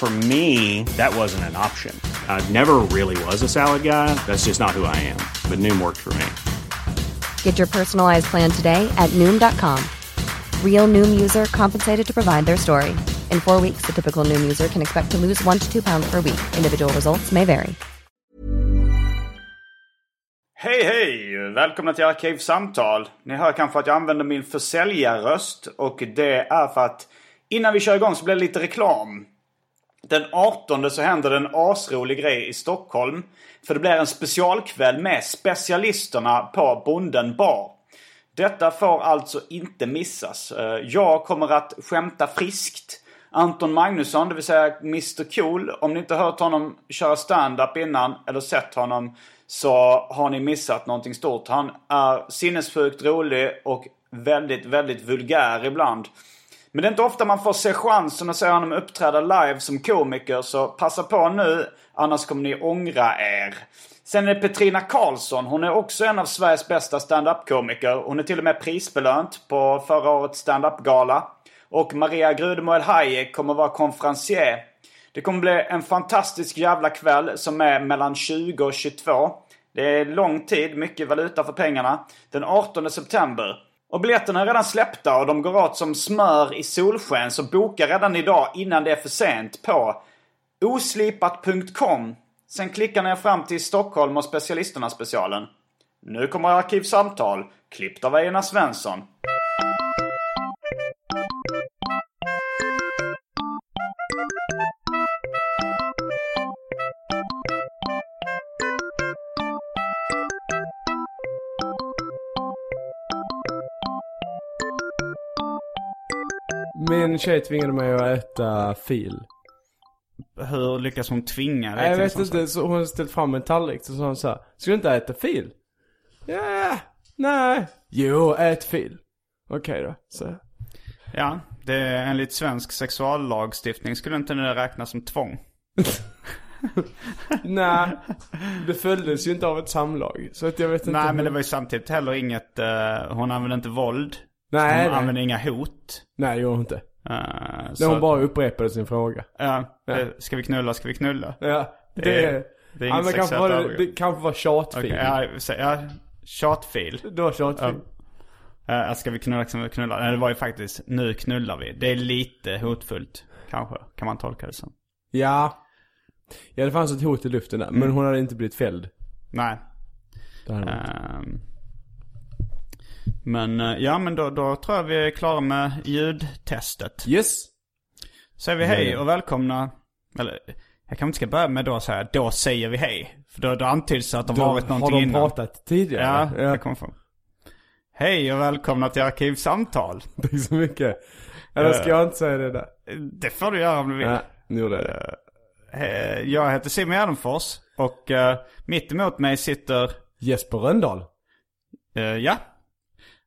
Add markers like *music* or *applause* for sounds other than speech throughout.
For me, that wasn't an option. I never really was a salad guy. That's just not who I am. But Noom worked for me. Get your personalized plan today at Noom.com. Real Noom user compensated to provide their story. In four weeks, the typical Noom user can expect to lose one to two pounds per week. Individual results may vary. Hej hej! Välkomna till Arkivsamtal. Ni hör kanske att jag använder min försäljarröst och det är för att innan vi kör igång så blir det lite reklam. Den 18 så händer det en asrolig grej i Stockholm. För det blir en specialkväll med specialisterna på Bonden bar. Detta får alltså inte missas. Eh, jag kommer att skämta friskt. Anton Magnusson, det vill säga Mr Cool. Om ni inte hört honom köra stand-up innan eller sett honom så har ni missat någonting stort. Han är sinnessjukt rolig och väldigt, väldigt vulgär ibland. Men det är inte ofta man får se chansen att se honom uppträda live som komiker så passa på nu annars kommer ni ångra er. Sen är det Petrina Karlsson. Hon är också en av Sveriges bästa standup-komiker. Hon är till och med prisbelönt på förra årets standup-gala. Och Maria Grudemoel Hayek kommer vara konferencier. Det kommer bli en fantastisk jävla kväll som är mellan 20 och 22. Det är lång tid, mycket valuta för pengarna. Den 18 september. Och biljetterna är redan släppta och de går åt som smör i solsken. Så boka redan idag innan det är för sent på oslipat.com. Sen klickar ni er fram till Stockholm och specialisterna specialen. Nu kommer Arkivsamtal, klippt av Einar Svensson. Min tjej tvingade mig att äta fil. Hur lyckas hon tvinga dig jag vet inte, så hon ställt fram en tallrik så sa hon så här, Ska du inte äta fil? Ja, nej. Jo, ät fil. Okej då, så. Ja, det är enligt svensk sexuallagstiftning skulle inte det räknas som tvång. *laughs* Nej, det följdes ju inte av ett samlag. Så att jag vet inte. Nej, hur- men det var ju samtidigt heller inget, eh, hon använde inte våld. Nej, hon nej. använde inga hot. Nej, det gjorde hon inte. Uh, När hon bara upprepade sin fråga. Ja, eh, ska vi knulla, ska vi knulla? Ja, det, Det är- det är ja, men kanske var det, kanske var tjatfil. Okej, ja, ja, tjatfil. Det var tjatfil. Uh, ska vi knulla, ska vi knulla? Nej, det var ju faktiskt, nu knullar vi. Det är lite hotfullt, kanske. Kan man tolka det som. Ja. Ja, det fanns ett hot i luften där. Mm. Men hon hade inte blivit fälld. Nej. Det hade hon inte. Ehm, men eh, ja, men då, då tror jag vi är klara med ljudtestet. Yes. Säger vi hej och välkomna. Eller, jag kanske inte ska börja med då att säga då säger vi hej. För då, då antyds att det Då har varit någonting har de innan. pratat tidigare. Ja, jag kommer från. Hej och välkomna till Arkivsamtal. *laughs* Tack så mycket. Eller ska jag inte säga det där? Det får du göra om du vill. Ja, nu gjorde jag det. Eh, Jag heter Simon Gärdenfors och uh, mitt emot mig sitter, Jesper Röndahl. eh, ja,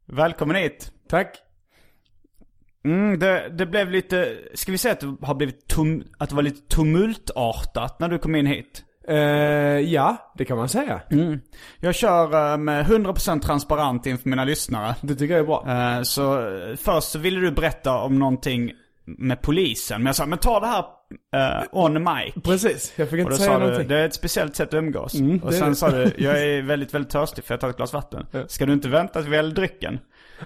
välkommen hit. Tack. Mm, det, det blev lite, ska vi säga att det har blivit tum, att det var lite tumultartat när du kom in hit? Eh, ja, det kan man säga. Jag kör eh, med 100% transparent inför mina lyssnare. Det tycker jag är bra. Eh, Så eh, först så ville du berätta om någonting med polisen. Men jag sa, men ta det här eh, on mic. Precis, jag fick Och inte då säga sa du, någonting. det är ett speciellt sätt att umgås. Mm, och det sen det. sa du, *laughs* jag är väldigt, väldigt törstig för jag tar ett glas vatten. Ska du inte vänta till vi häller drycken?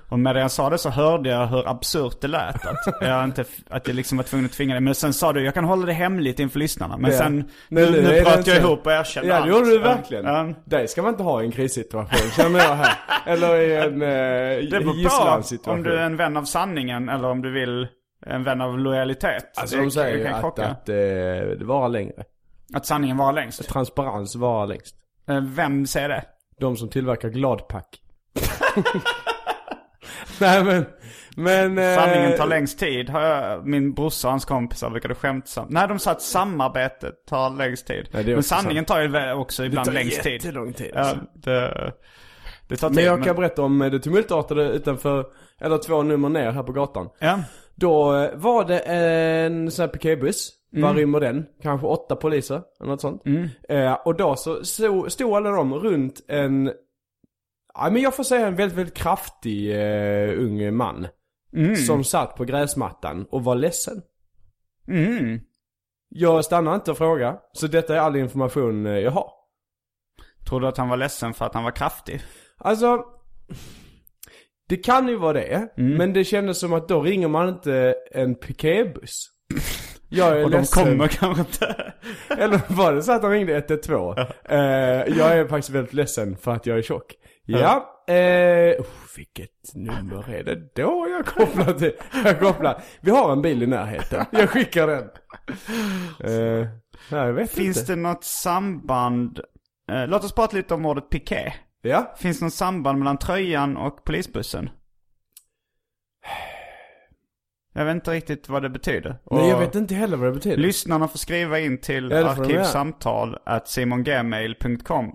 Och medan jag sa det så hörde jag hur absurt det lät. Att *laughs* jag, inte, att jag liksom var tvungen att tvinga dig. Men sen sa du, jag kan hålla det hemligt inför lyssnarna. Men sen, Nej, nu, nu nu det bröt jag ihop och erkände Ja, det gjorde du verkligen. ja. Dig ska man inte ha i en krissituation, känner jag här. Eller i en *laughs* Det eh, på om gisslansituation. du är en vän av sanningen eller om du vill en vän av lojalitet. Alltså Det de säger ju att, krocka. att eh, det varar längre. Att sanningen var längst. Transparens varar längst. Eh, Vem säger det? De som tillverkar Gladpack. *laughs* Nej men, men... eh, Sanningen tar längst tid. Har jag, min brorsa och hans kompisar brukade skämtsamt. Nej, de sa att samarbetet tar längst tid. Det är men sanningen tar ju också ibland tar längst tid. jättelång tid, Ja, alltså. det, det tar tid. Men jag kan berätta om det tumultartade utanför, eller två nummer ner här på gatan. Ja. Då eh, var det en sån här piketbuss. Vad rymmer den? Kanske åtta poliser, eller något sånt. Eh, och då så stod, stod alla de runt en, ja men jag får säga en väldigt, väldigt kraftig eh, ung man. Som satt på gräsmattan och var ledsen. Mm. Jag stannar inte och frågar, så detta är all information eh, jag har. Tror du att han var ledsen för att han var kraftig? Alltså, det kan ju vara det. Mm. Men det kändes som att då ringer man inte en piketbuss. Jag är Och de ledsen. kommer kanske inte. *laughs* Eller var det så att de ringde 112? Eh, jag är faktiskt väldigt ledsen för att jag är tjock. Ja, eh, oh, vilket nummer är det då jag kopplar till? Jag kopplar. Vi har en bil i närheten. Jag skickar den. Eh, nej, jag vet Finns inte. det något samband? Eh, låt oss prata lite om ordet piké. Ja. Finns det något samband mellan tröjan och polisbussen? Jag vet inte riktigt vad det betyder. Nej, jag Och vet inte heller vad det betyder. Lyssnarna får skriva in till Ja, arkivsamtal at simongmail.com.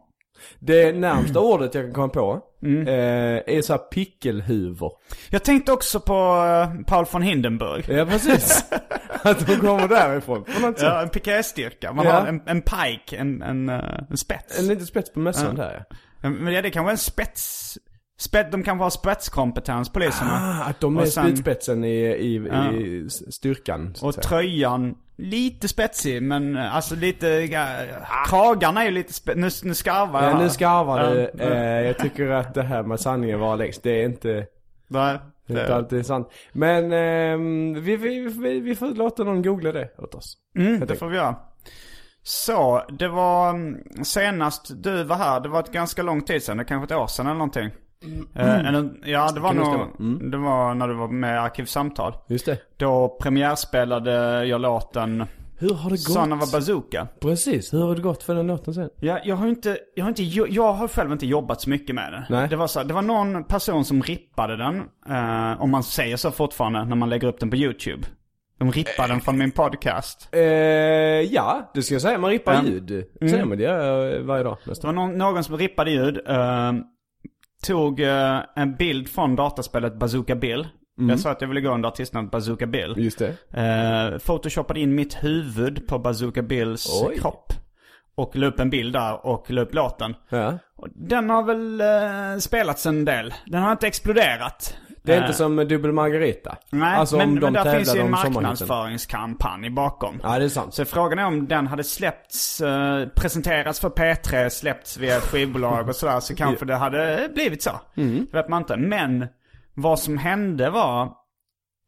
Det närmsta ordet jag kan komma på Mm. eh, är så här pickelhuvor. Jag tänkte också på eh, Paul von Hindenburg. Ja, precis. *laughs* att de kommer därifrån på något sätt. Ja, en pikéstyrka. Man Ja. har en, en pike, en, en, eh, en spets. En liten spets på mössan där ja. Men ja, det kan vara en spets... Spet, de kan ha spetskompetens, poliserna. Ah, att de är sen- spjutspetsen i, i, Ja. i styrkan. Och säga. tröjan, lite spetsig men eh, alltså lite, ja, kragarna är ju lite spe, nu, nu skarvar jag Ja, nu skarvar du. Ja, Eh, jag tycker att det här med sanningen var längst, det är inte, Nej, det är inte alltid sant. Men ehm, vi, vi, vi, vi får låta någon googla det åt oss. mm, det får vi göra. Så, det var mm, senast du var här, det var ett ganska lång tid sedan, det kanske ett år sedan eller någonting. Eh, eller, ja, det var Mm. nog. Mm. det var när du var med Arkivsamtal. Just det. Då premiärspelade jag låten Hur har det gått? Son of a Bazooka. Precis, hur har det gått för den låten sen? Ja, jag har inte, jag har inte, jag har själv inte jobbat så mycket med den. Nej. Det var så, det var någon person som rippade den, eh, om man säger så fortfarande när man lägger upp den på YouTube. De rippade den från min podcast. Eh, ja, det ska jag säga. Man rippar Ja. ljud. Säger man det eh, varje dag Det nästan. var någon, någon som rippade ljud, eh, tog eh, en bild från dataspelet Bazooka Bill. Jag sa att jag ville gå under artistnamnet Bazooka Bill. Just det. Eh, photoshopade in mitt huvud på Bazooka Bills Oj. kropp. Och la upp en bild där och la upp låten. Ja. Den har väl eh, spelats en del. Den har inte exploderat. Det är Eh, inte som Dubbel Margarita. Nej, alltså, men, men där finns ju en marknadsföringskampanj bakom. Ja, det är sant. Så frågan är om den hade släppts, eh, presenterats för P3, släppts via ett skivbolag och sådär, så kanske det hade blivit så. Mm. Det vet man inte. Men vad som hände var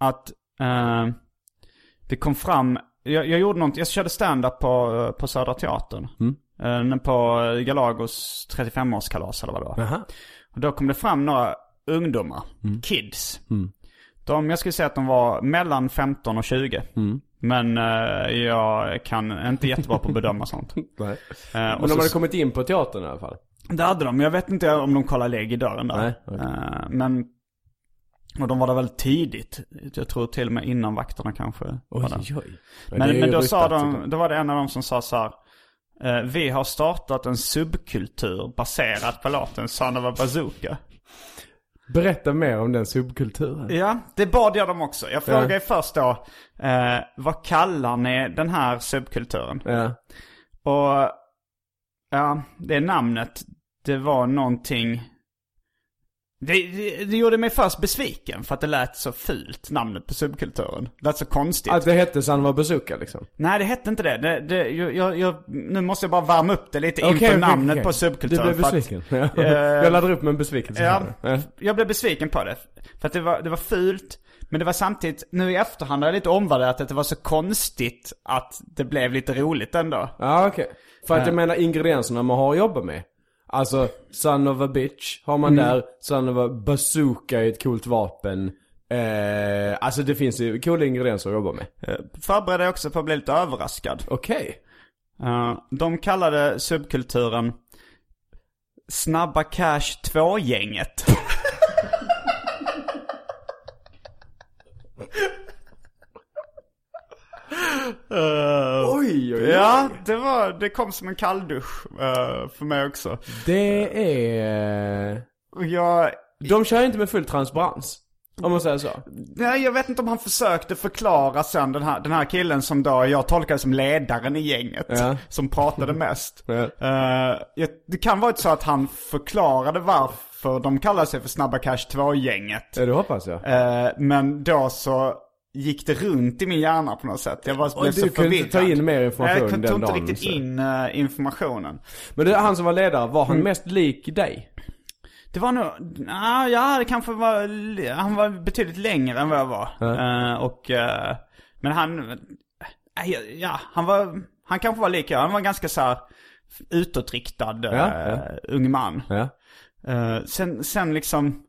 att eh, det kom fram, jag, jag gjorde något, jag körde stand-up på, på Södra Teatern. Mm. Eh, på Galagos 35-årskalas eller vad det var. Jaha. Och då kom det fram några ungdomar, Mm. kids. De, jag skulle säga att de var mellan 15 och 20. Mm. Men eh, jag kan inte jättebra på att bedöma sånt. *laughs* Eh, Men de så, hade kommit in på teatern i alla fall. Det hade de, jag vet inte om de kollade lägg i dörren där. Nej, okej. Eh, men, och de var där väldigt tidigt. Jag tror till och med innan vakterna kanske där. oj. Men, ju men då sa de, då var det en av dem som sa så här. vi har startat en subkultur baserad på låten Son of a Bazooka. Berätta mer om den subkulturen. Ja, det bad jag dem också. Jag frågade först då, eh, vad kallar ni den här subkulturen? Ja. Och ja, det namnet, det var någonting... Det, det, det gjorde mig först besviken för att det lät så fult, namnet på subkulturen. Det lät så konstigt. Att det hette Sanva Bazooka liksom. Nej, det hette inte det. det, det jag, jag, nu måste jag bara värma upp det lite Okej, inför okej, namnet okej. på subkulturen. Du blev för att- besviken. *laughs* Ja. eh, jag laddar upp med en besvikelse Ja, jag blev besviken på det. För att det var, det var fult. Men det var samtidigt, nu i efterhand har jag lite omvärderat att det var så konstigt att det blev lite roligt ändå. Ja, okej. För att Ja. jag menar ingredienserna man har att jobba med. Alltså, son of a bitch har man Mm. där. Son of a bazooka är ett coolt vapen. Eh, alltså det finns ju coola ingredienser att jobba med. Eh, Förberedde jag också på att bli lite överraskad. Okej. Eh, de kallade subkulturen Snabba Cash 2-gänget. *laughs* Uh, Oj, oj, oj. Ja, det, var, det kom som en kalldusch uh, för mig också. Det är... Jag, De kör inte med full transparens. Om man säger så. nej, jag vet inte om han försökte förklara sen den här, den här killen som då jag tolkade som ledaren i gänget. Ja. Som pratade mest. Ja. Jag- det kan vara så att han förklarade varför de kallar sig för Snabba Cash 2-gänget. Ja, det hoppas jag. Eh, men då så gick det runt i min hjärna på något sätt. Jag var, blev du så kunde förvirrad. inte ta in mer information Nej, Jag den tog inte dagen, riktigt så. in eh, informationen. Men det, han som var ledare, var Mm. han mest lik dig? Det var nog, ah, ja det kanske var, han var betydligt längre än vad jag var. Eh, och, eh, men han, ja, han var, han kanske var lika, han var ganska så här utåtriktad Ja, ja. ung man. Ja. Sen, sen liksom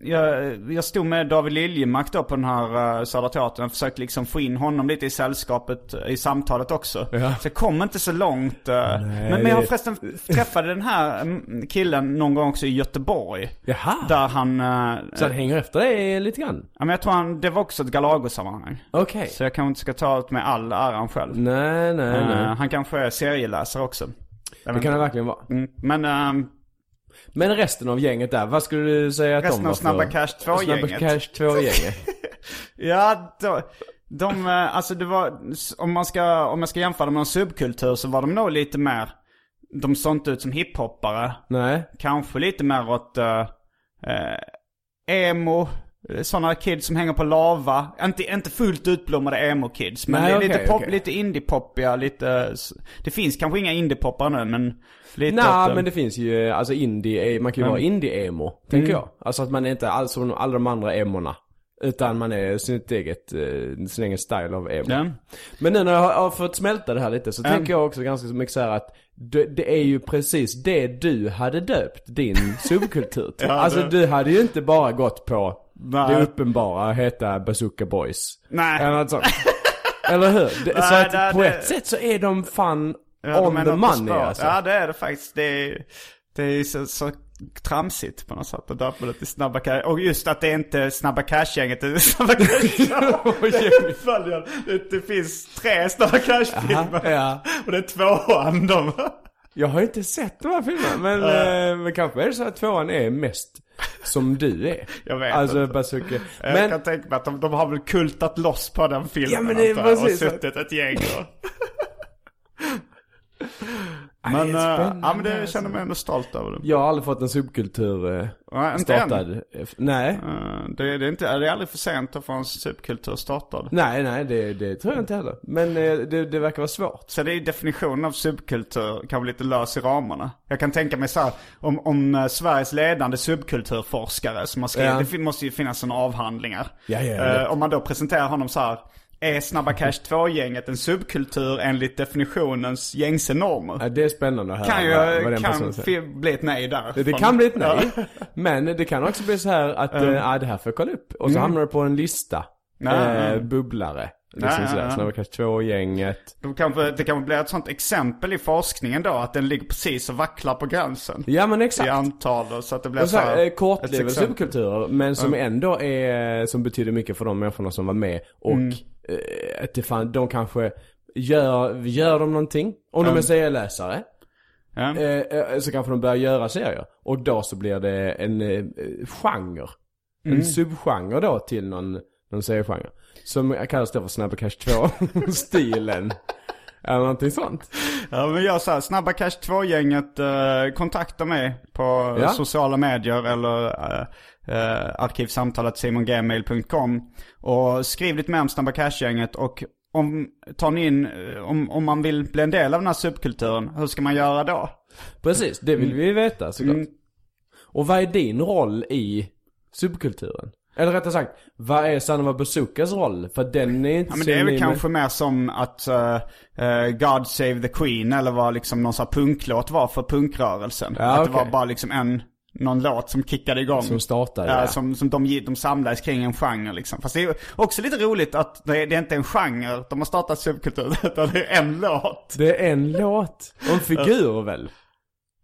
jag, jag stod med David Liljemark då på den här uh, Södra Teatern och försökte liksom få in honom lite i sällskapet, i samtalet också. Ja. Så jag kom inte så långt. eh, men, men jag förresten träffade den här mm, killen någon gång också i Göteborg. Jaha. Där han, eh, Så han hänger efter dig lite grann? ja men jag tror han, det var också ett Galago-sammanhang. Okej. Så jag kanske inte ska ta åt mig all äran själv. Nej, nej, nej. han kanske är serieläsare också. Det kan inte. verkligen vara. Mm, Men ehm, Men resten av gänget där, vad skulle du säga att Resten de var av Snabba? Cash 2-gänget. Snabba Cash 2-gänget. *laughs* Ja, då, de, eh, alltså det var, om man ska, om jag ska jämföra med en subkultur så var de nog lite mer, de såg inte ut som hiphoppare. nej. Kanske lite mer åt uh, emo, sådana kids som hänger på lava. Inte, inte fullt utblommade emo-kids, men Nej, det är lite, pop, okej. lite indie-poppiga, lite, det finns kanske inga indie-poppare nu men lite Nej, åt, eh, men det finns ju, alltså indie, man kan ju vara indie-emo, tänker Mm. jag. Alltså att man är inte alls som alla de andra emorna. Utan man är sitt eget, eh, sin egen style av emo. Ja. Men nu när jag har, fått smälta det här lite så tänker jag också ganska mycket så här att det, det är ju precis det du hade döpt din *laughs* subkultur till. Ja, alltså det- du hade ju inte bara gått på Nej. det uppenbara, heta Bazooka Boys. Nej. Sånt. *laughs* Eller hur? Det, så Nej, att det- på det- ett sätt så är de fan Ja, de on är the money alltså. Ja det är det faktiskt. Det är, det är så, så tramsigt på något sätt döpa det till Snabba Cash. Och just att det är inte Snabba Cash-gänget, det är *laughs* Snabba *laughs* Cash. det, det finns tre Snabba Cash-filmer. ja. Och det är tvåan de. Jag har inte sett de här filmerna, men, eh, men kanske är det så att tvåan är mest som du är. *laughs* Jag vet Alltså inte. Bazooka. Jag Men, kan tänka mig att de, de har väl kultat loss på den filmen Ja, men det antar jag, och suttit ett gäng och... Nej, Men, äh, ja men det alltså. känner mig ändå stolt över det. jag har aldrig fått en subkultur eh, Ja, inte än. startad. Eh, Nej. Eh, Det, det, är inte, det är aldrig för sent att få en subkultur startad. Nej, nej, det, det tror jag inte heller. Men eh, det, det verkar vara svårt. Så det är definitionen av subkultur kanske lite lös i ramarna. Jag kan tänka mig så här, om, om Sveriges ledande subkulturforskare som har skrivit, Ja. det måste ju finnas sådana avhandlingar. Ja, ja, ja, lätt. om man då presenterar honom så här, är Snabba Cash 2-gänget en subkultur enligt definitionens gängse normer? Ja, det är spännande att höra kan ju vad den kan säger. bli ett nej där. Det, det kan bli ett nej. *laughs* Men det kan också bli så här att, eh, ja det här får jag kolla upp. Och så hamnar det på en lista. Nej, eh, bubblare. Liksom sådär. nej, nej. Snabba Cash 2-gänget. Då kanske, det kanske blir ett sånt exempel i forskningen då, att den ligger precis och vacklar på gränsen. Ja men I exakt. antal och så att det blir Och så här, här- eh, kortlivade subkulturer, men som ändå är, som betyder mycket för de människorna som var med. Och Mm. eh, att det fan, de kanske gör, gör de någonting? Om de är serieläsare. Ja. Eh, så kanske de börjar göra serier. Och då så blir det en eh, genre. Mm. En subgenre då till någon, någon seriegenre. Som kallas då för Snabba Cash 2-stilen. *laughs* Eller någonting sånt. Ja men gör så här, Snabba Cash 2-gänget eh, kontakta mig på Ja. sociala medier eller eh, eh, arkivsamtalet simongmail.com och skriv lite mer om Snabba Cash-gänget och om, tar ni in, eh, om, om man vill bli en del av den här subkulturen, hur ska man göra då? Precis, det vill vi veta såklart. Mm. Och vad är din roll i subkulturen? Eller rättare sagt, vad är Sanova Bazookas roll? För den är inte Ja men det är väl kanske mer som att eh, eh, God Save the Queen eller vad liksom någon sån här punklåt var för punkrörelsen. Ja, att det var bara liksom en, någon låt som kickade igång. Som startade, Ja, ja. som, som de, de samlades kring en genre liksom. Fast det är också lite roligt att det, det är inte en genre de har startat subkultur, *laughs* utan det är en låt. Det är en låt. Och en figur väl?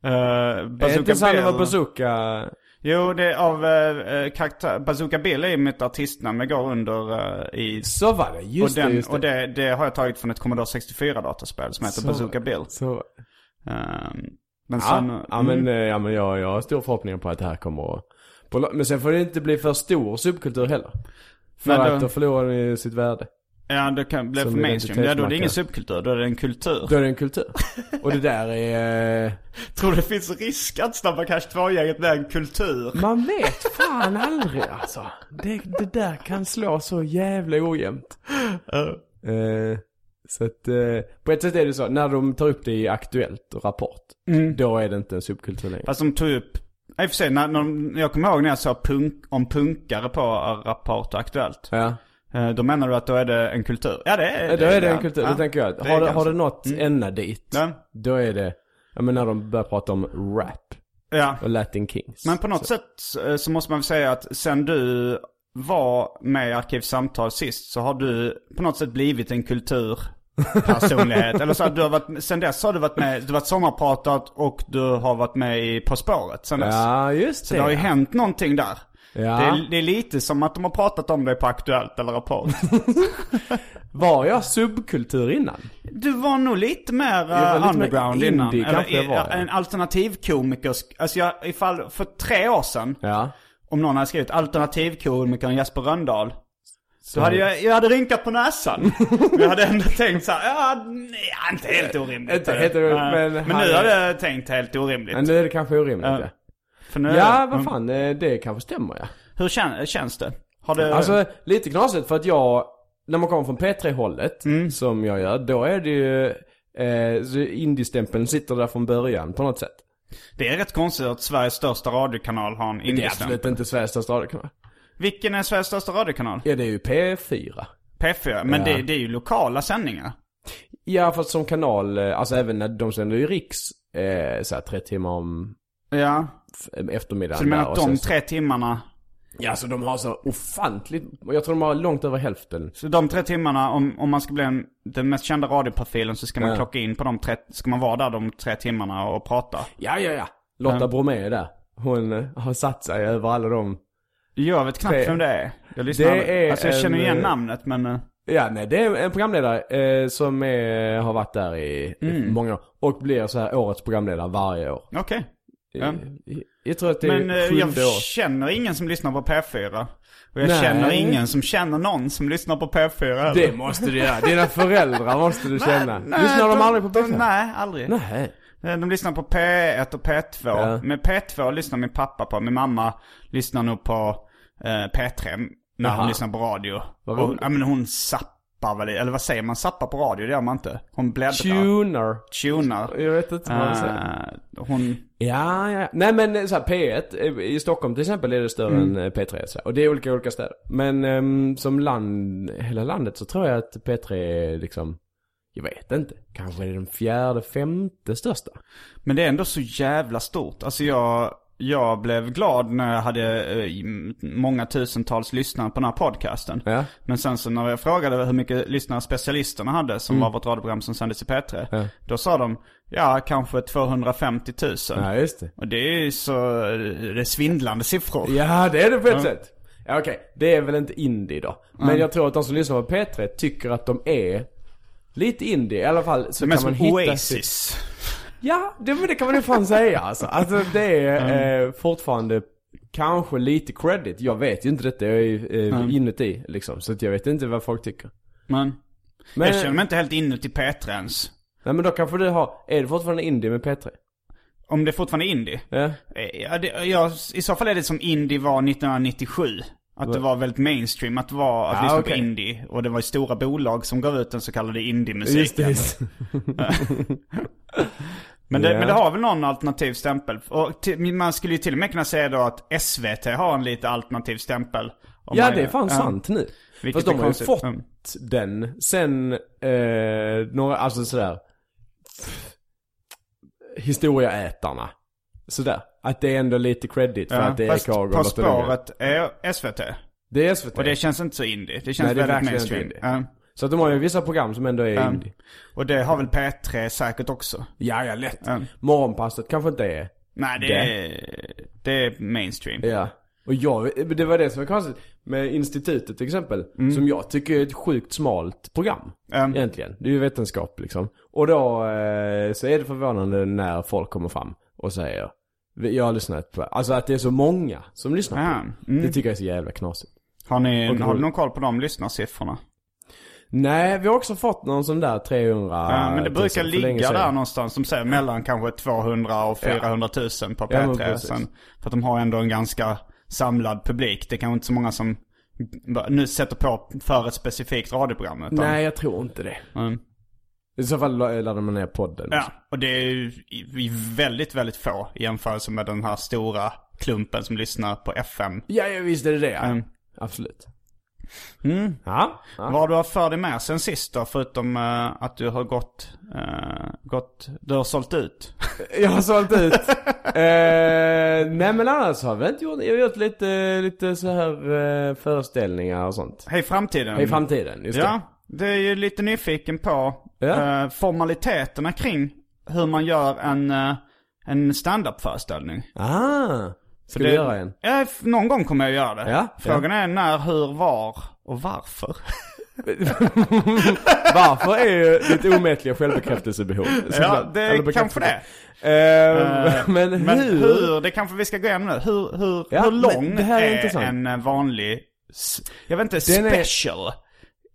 Uh, är inte Sanova Bazooka? Jo, det är av uh, karaktär. Bazooka Bill är ju mitt artistnamn. Det går under uh, i... Så var det, just och den, det, just det. Och det, det har jag tagit från ett Commodore 64-dataspel som heter Så- Bazooka Bill. Så, Ehm, men ja, sen... ja, men, eh, ja men jag, jag har stor förhoppningar på att det här kommer att... på Men sen får det inte bli för stor subkultur heller. För då- att då förlorar den sitt värde. Ja, det kan bli för mainstream. Ja, då är det ingen subkultur, då är det en kultur. Då är det en kultur. Och det där är... *laughs* Tror du det finns risk att Snabba Cash 2-gänget blir en kultur? Man vet fan aldrig alltså. Det, det där kan slå så jävla ojämnt. Eh, så att eh, på ett sätt är det så, när de tar upp det i Aktuellt och Rapport, då är det inte en subkultur längre. Fast de tog upp... I och för sig, när, när, jag kommer ihåg när jag sa punk, om punkare på Rapport och Aktuellt. Ja, Då menar du att då är det en kultur? Ja, det är då är det en kultur. Ja. Då tänker jag Det har, det, har det nått ända dit, Ja. då är det, ja men när de börjar prata om rap Ja. och Latin Kings. Men på något sätt eh, så måste man väl säga att sen du var med i Arkivsamtal sist så har du på något sätt blivit en kulturpersonlighet. *laughs* Eller så att du har varit, sen dess har du varit med, du har varit sommarpratat och du har varit med i På spåret sen dess. Ja, just Så det. det har ju hänt någonting där. Ja. Det, är, det är lite som att de har pratat om det på Aktuellt eller Rapport. *laughs* Var jag subkultur innan? Du var nog lite mer uh, mer underground innan. indie kanske jag var, en alternativkomiker. Alltså jag, ifall, för tre år sedan. Ja. Om någon hade skrivit alternativkomikern Jesper Röndahl. Så hade jag, jag hade rynkat på näsan. Men *laughs* jag hade ändå tänkt så här, ja, nej, inte helt orimligt. Inte helt orimligt, men men nu hade jag tänkt helt orimligt. Men nu är det kanske orimligt Ja. Nu Ja, vad fan, eh, det kanske stämmer ja. Hur kän, känns det? Har det... Alltså lite knasigt för att jag, när man kommer från P3-hållet, Mm. som jag gör, då är det ju, eh, så indie-stämpeln sitter där från början på något sätt. det är rätt konstigt att Sveriges största radiokanal har en Det är indiestämpel. absolut inte Sveriges största radiokanal. Vilken är Sveriges största radiokanal? Ja, det är ju P4. P4. Men Ja. det, det är ju lokala sändningar. Ja, fast som kanal, eh, alltså även när de sänder ju Riks, eh, såhär tre timmar om Ja. eftermiddagen Så du menar att de tre timmarna, Ja, så de har så ofantligt, jag tror de har långt över hälften. så de tre timmarna, om, om man ska bli en, den mest kända radioprofilen så ska man Ja. klocka in på de tre, ska man vara där de tre timmarna och prata. Ja, ja, ja. Lotta Bromé är där. Hon eh, har satt sig över alla de Jag vet knappt vem det är. Jag lyssnar Det är Alltså jag känner en, igen eh, namnet men... eh, Ja, nej det är en programledare eh, som är, har varit där i, i Mm. många år. Och blir så här årets programledare varje år. Okej. Ja. I- Jag tror att det är Men eh, jag känner ingen som lyssnar på P4. Och jag Nej. känner ingen som känner någon som lyssnar på P4 heller. Det måste du göra. Dina föräldrar måste du *laughs* känna. Lyssnar de aldrig på de, P4? Nej, aldrig. Nej. Eh, De lyssnar på P1 och P2. Ja. Men P2 lyssnar min pappa på. Min mamma lyssnar nog på eh, P3 när hon Jaha. lyssnar på radio. Vad Och, ja men hon zappar väl, eller vad säger man? Zappar på radio, det gör man inte. Hon bläddrar. Tuner. Tunar. Jag vet inte vad man säger. Eh, hon... Ja, ja. Nej men eh, så här, P1 eh, i Stockholm till exempel är det större Mm. än eh, P3. Så här. Och det är olika olika städer. Men ehm, som land, hela landet så tror jag att P3 är liksom, jag vet inte. Kanske är det den fjärde, femte största. Men det är ändå så jävla stort. Alltså jag, jag blev glad när jag hade eh, många tusentals lyssnare på den här podcasten. Ja. Men sen så när jag frågade hur mycket lyssnare specialisterna hade, som var vårt radioprogram som sändes i P3. Mm. Ja. Då sa de, ja kanske 250 000. Ja, just det. Och det är ju så, det är svindlande siffror. Ja, det är det på ett sätt. Ja, okej. Det är väl inte indie då. Men jag tror att de som lyssnar på P3 tycker att de är lite indie. I alla fall så kan man hitta Oasis. Sitt... Ja, det, men det kan man ju fan säga alltså. Alltså det är *laughs* eh, fortfarande kanske lite credit. Jag vet ju inte detta. Jag är ju eh, inuti liksom. Så att jag vet inte vad folk tycker. Men, Men, jag känner mig inte helt inuti P3 ens. nej, men då kanske du har, är det fortfarande indie med P3? Om det fortfarande är indie. Ja. Eh, Ja, det, ja, I så fall är det som indie var 1997. Att det var väldigt mainstream att vara, att Ja, lyssna okej. på indie. Och det var ju stora bolag som gav ut den så kallade indie-musiken. Just det. *laughs* *laughs* Men, det, Ja. men det har väl någon alternativ stämpel. Och till, man skulle ju till och med kunna säga då att SVT har en lite alternativ stämpel. Ja, det är fan ja. sant nu. Vilket Fast de har ju fått Mm. den sen, eh, några, alltså sådär, historieätarna. Sådär. Att det är ändå lite credit för Ja, att det är fast Haag och På spåret är SVT. Det är SVT. Och det känns inte så indie. Det känns Nej, väldigt mainstream. Så att de har ju vissa program som ändå är indie. Och det har väl P3 säkert också. Ja, ja, lätt. Ja. Morgonpasset kanske inte är. Nej, det, Det. är, det är mainstream. Ja. Och jag, det var det som var konstigt med institutet till exempel. Som jag tycker är ett sjukt smalt program. Mm. Egentligen. Det är ju vetenskap liksom. Och då eh, så är det förvånande när folk kommer fram och säger jag har lyssnat på, alltså att det är så många som lyssnar på mm. det. Tycker jag är så jävla knasigt. Har, ni, Och- har du någon koll på de lyssnarsiffrorna? Nej, vi har också fått någon sån där 300 Ja, men det brukar 000 för länge ligga där någonstans. Som säger mellan kanske 200 och 400 000 på Ja, men P3. precis. Sen, för att de har ändå en ganska samlad publik. Det är kanske inte så många som nu sätter på för ett specifikt radioprogram. Utan, Nej, jag tror inte det. Mm. I så fall laddar man ner podden. Ja, och det är ju väldigt, väldigt få i jämförelse med den här stora klumpen som lyssnar på FM. Ja, ja visst är det det. ja. Mm. Absolut. Mm. Ja. ja. Vad har du haft för dig med sen sist då? Förutom eh, att du har gått, eh, gått, du har sålt ut. *laughs* Jag har sålt ut. eh, nej men annars har vi inte gjort, jag har gjort lite, lite så här eh, föreställningar och sånt. Hej framtiden. I framtiden, just Ja, det är ju lite nyfiken på Ja. formaliteterna kring hur man gör en, uh, en stand-up-föreställning. det. Ah! Ska det- du göra en? Ja, någon gång kommer jag göra det. Ja, Frågan är när, hur, var och varför. *laughs* Varför är ju ditt omättliga självbekräftelsebehov. ja, det är kanske det. Eh, Eh, men, Men hur? hur, det kanske vi ska gå igenom nu. Hur, hur, Ja, hur lång är är, en eh, vanlig, jag vet inte, Den special? Är,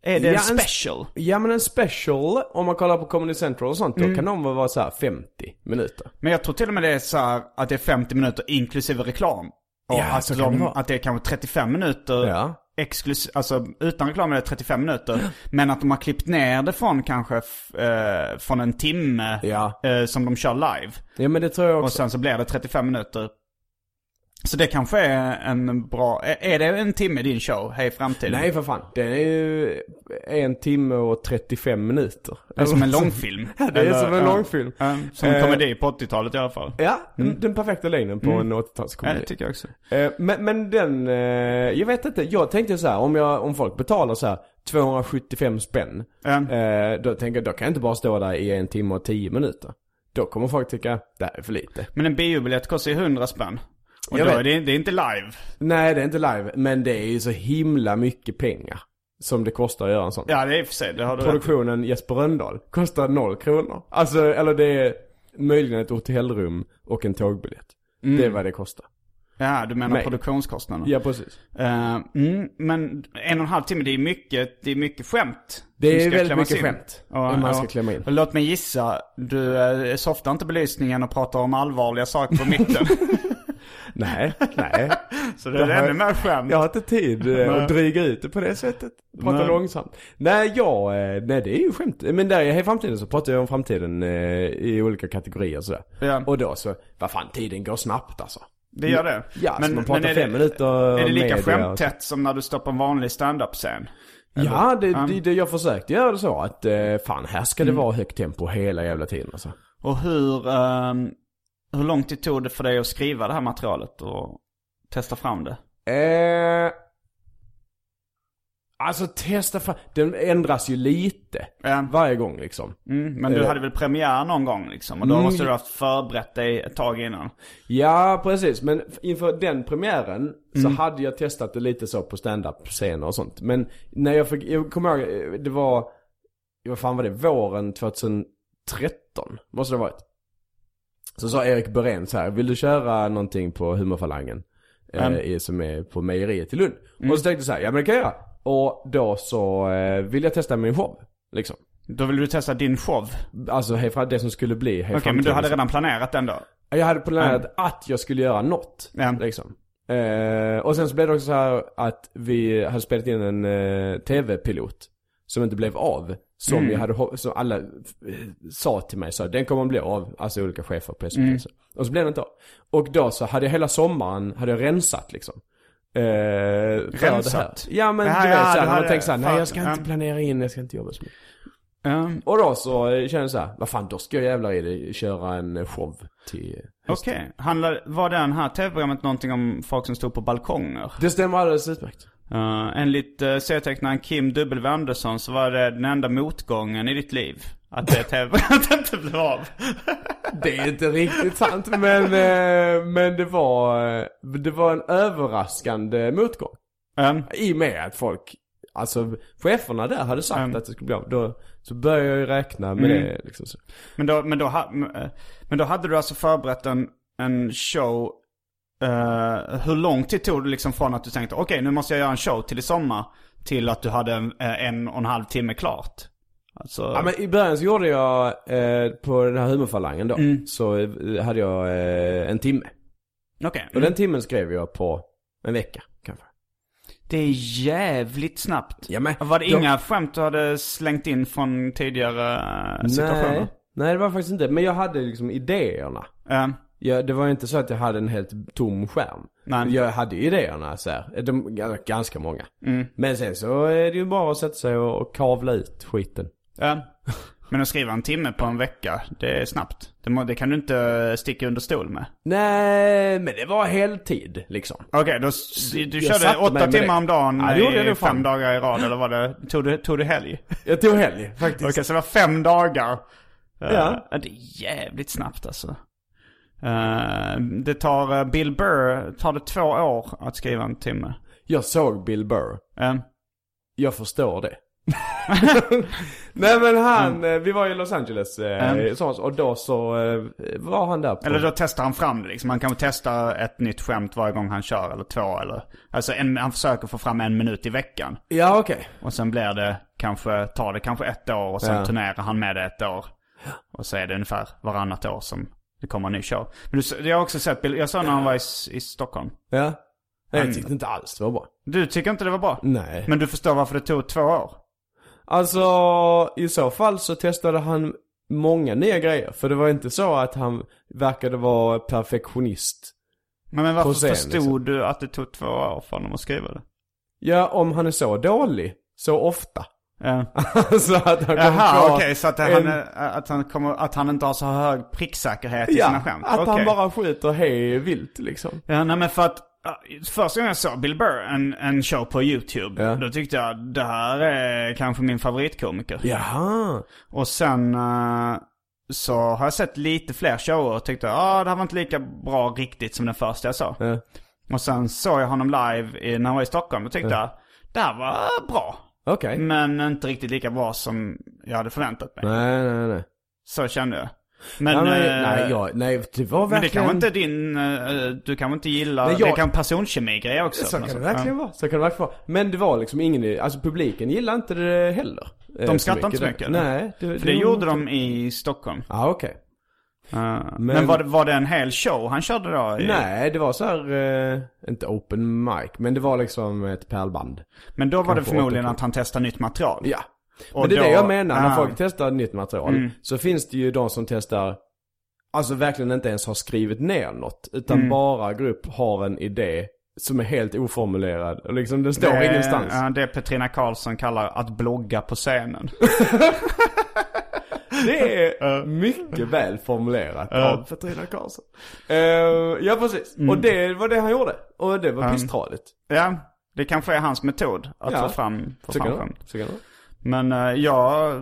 det Ja, en en- special? Ja men en special, om man kollar på Comedy Central och sånt, Mm. då kan de vara så här 50 minuter. Men jag tror till och med det är så här att det är 50 minuter inklusive reklam. Och Ja, att, så det de, vara. att det är kanske 35 minuter Ja. exklus, alltså utan reklam är det 35 minuter. Men att de har klippt ner det från kanske eh, från en timme Ja. eh, som de kör live. Ja men det tror jag Och också. sen så blir det 35 minuter. Så det kanske är en bra, är det en timme din show, Hej Framtiden? Nej för fan, det är ju en timme och 35 minuter. Det är som en långfilm. *laughs* Ja, det är Eller, som en ja. långfilm. Ja, som en Eh, komedi på 80-talet i alla fall. Ja, den- den perfekta längden på en Ja, 80-talskomedi. det tycker jag också. Eh, men, men den, eh, jag vet inte, jag tänkte så här, om, jag, om folk betalar så här 275 spänn, Ja. eh, då tänker jag, då kan jag inte bara stå där i en timme och 10 minuter. Då kommer folk tycka, det här är för lite. Men en biobiljett kostar ju 100 spänn. Och då är det, det är inte live. Nej, det är inte live, men det är ju så himla mycket pengar som det kostar att göra en sån. Ja, det är i och för sig, det har du rätt. Produktionen Jesper Rönndahl kostar noll kronor. Alltså, eller det är möjligen ett hotellrum och en tågbiljett. Det är vad det kostar. Ja, du menar Nej. produktionskostnaderna. Ja, precis. Eh, mm, men en och en halv timme, det är mycket, det är mycket skämt. Det är väldigt mycket in. skämt. Ja, om man ska klämma in. Och låt mig gissa, du eh, softar inte belysningen och pratar om allvarliga saker på mitten. *laughs* Nej, nej. *laughs* Så det är har- ännu mer skämt. Jag har inte tid eh, att dryga ut det på det sättet. Prata Nej. långsamt. Nej, jag, eh, nej det är ju skämt. Men där i framtiden så pratar jag om framtiden eh, i olika kategorier och sådär. Ja. Och då så, vad fan tiden går snabbt alltså. Det gör det. Ja, så man pratar är fem det, minuter Är det lika skämttätt som när du står på en vanlig stand-up-scen? Ja, det, Ja. det, det, jag försökte göra det så att eh, fan här ska det Mm. vara högt tempo hela jävla tiden alltså. Och hur, ehm, hur lång tid tog det för dig att skriva det här materialet och testa fram det? Eh, alltså testa fram, den ändras ju lite Ja. varje gång liksom. Mm, men du Eh. hade väl premiär någon gång liksom? Och då Mm. måste du ha förberett dig ett tag innan. Ja, precis. Men inför den premiären så Mm. hade jag testat det lite så på stand-up-scener och sånt. Men när jag fick, jag kommer ihåg, eh, det var, vad fan var det, våren 2013 måste det ha varit. Så sa Erik Berén så här, vill du köra någonting på humorfalangen? Mm. Eh, som är på mejeriet i Lund. Och så tänkte jag så här, ja men det kan jag göra. Och då så eh, vill jag testa min show. Liksom. Då ville du testa din show. Alltså hej, det som skulle bli Okej, men du hade redan planerat den då? Jag hade planerat att jag skulle göra något. Liksom. Eh, och sen så blev det också så här att vi hade spelat in en eh, tv-pilot. Som inte blev av. Som Mm. vi hade, som alla eh, sa till mig så den kommer att bli av. Alltså olika chefer på SVT. Mm. Och så blev den inte av. Och då så hade jag hela sommaren, hade jag rensat liksom. Eh, Rensat? Ja men Ja, du vet ja, såhär, man tänker såhär, nej jag ska inte planera in, jag ska inte jobba så mycket. Ja, Och då så kände jag så här, vad fan då ska jag jävlar i det köra en show till Okej. Handlar, var det här tv-programmet någonting om folk som stod på balkonger? Det stämmer alldeles utmärkt. Uh, enligt uh, serietecknaren Kim W. Andersson så var det den enda motgången i ditt liv. Att det tv-programmet *laughs* inte blev av. Det är inte riktigt sant men, eh, men det var, det var en överraskande motgång. Um, I och med att folk, alltså cheferna där hade sagt Mm. att det skulle bli av. Då, så började jag ju räkna med det liksom så. men, då, men, då, men då hade du alltså förberett en, en show. Eh, hur lång tid tog det liksom från att du tänkte okej nu måste jag göra en show till i sommar. Till att du hade en, eh, en och en halv timme klart? Alltså, Ja men i början så gjorde jag, eh, på den här humorfalangen då, Mm. så eh, hade jag eh, en timme. okej. Och den timmen skrev jag på en vecka kanske. Det är jävligt snabbt. Ja, men- var det då- inga skämt du hade slängt in från tidigare situationer? Nej, nej det var faktiskt inte. Men jag hade liksom idéerna. Eh, Jag, det var inte så att jag hade en helt tom skärm. Nej. Jag hade ju idéerna så här. De, ganska många. Mm. Men sen så är det ju bara att sätta sig och, och kavla ut skiten. Ja. Men att skriva en timme på en vecka, det är snabbt. Det, må, det kan du inte sticka under stol med. Nej, men det var heltid liksom. Okej, då, s- du Jag körde åtta timmar det. om dagen Ja, det i fan. fem dagar i rad, eller var det, tog du, tog du helg? Jag tog helg faktiskt. Okej, så det var fem dagar. Eh, Ja. det är jävligt snabbt alltså. Eh, det tar, eh, Bill Burr tar det två år att skriva en timme. Jag såg Bill Burr. Eh, Jag förstår det. *laughs* Nej men han, eh, vi var i Los Angeles Mm. och då så var han där på... Eller då testar han fram det liksom. Han kan testa ett nytt skämt varje gång han kör, eller två eller... Alltså en, han försöker få fram en minut i veckan. Ja okej. Och sen blir det kanske, tar det kanske ett år och sen Ja. turnerar han med det ett år. Och så är det ungefär varannat år som det kommer en ny show. Men du, jag har också sett bild, jag såg när han var i, i Stockholm. Ja. Nej, jag tyckte inte alls det var bra. Du tycker inte det var bra? Nej. Men du förstår varför det tog två år? Alltså, i så fall så testade han många nya grejer. För det var inte så att han verkade vara perfektionist. Men, men varför scen, förstod liksom. du att det tog två år för honom att skriva det? Ja, om han är så dålig, så ofta. Ja. *laughs* så att han Jaha, okej. så att, han, att, han kommer, att han inte har så hög pricksäkerhet i sina Ja, skämt? att han Okej. bara skjuter hej vilt liksom. Ja, nej men för att ja, första gången jag såg Bill Burr, en, en show på YouTube, Ja. då tyckte jag det här är kanske min favoritkomiker. Jaha. Och sen eh, så har jag sett lite fler shower och tyckte att ah, det här var inte lika bra riktigt som den första jag såg. Ja. Och sen såg jag honom live i, när han var i Stockholm och tyckte jag det här var bra. Okej. Men inte riktigt lika bra som jag hade förväntat mig. Nej, nej, nej. Så kände jag. Men, nej, eh, nej, jag, nej, det var men det verkligen... kan vara inte din, eh, du kan väl inte gilla, Nej, jag- det kan personkemi-grej också. Så kan det sätt. verkligen vara. Så kan det verkligen vara. Men det var liksom ingen, alltså publiken gillade inte det heller. eh, De skrattade inte så mycket? Nej. Det, För det gjorde de i Stockholm. Ja, okej. Eh, men var det, var det en hel show han körde då? I, Nej, det var så här, eh, inte open mic, men det var liksom ett pärlband. Men då var det förmodligen att han testade nytt material. Ja. Och men det är då- det jag menar, när Ah. folk testar nytt material. Mm. Så finns det ju de som testar, alltså verkligen inte ens har skrivit ner något. Utan Mm. bara grupp har en idé som är helt oformulerad. Och liksom det står det, är- ingenstans. ja, det Petrina Karlsson kallar att blogga på scenen. *laughs* *laughs* Det är mycket väl formulerat av Petrina Karlsson. Eh, ja, precis. Mm. Och det var det han gjorde. Och det var pisstradigt. ja, det kanske är hans metod att Ja. få fram, få fram skämt. Men eh, jag,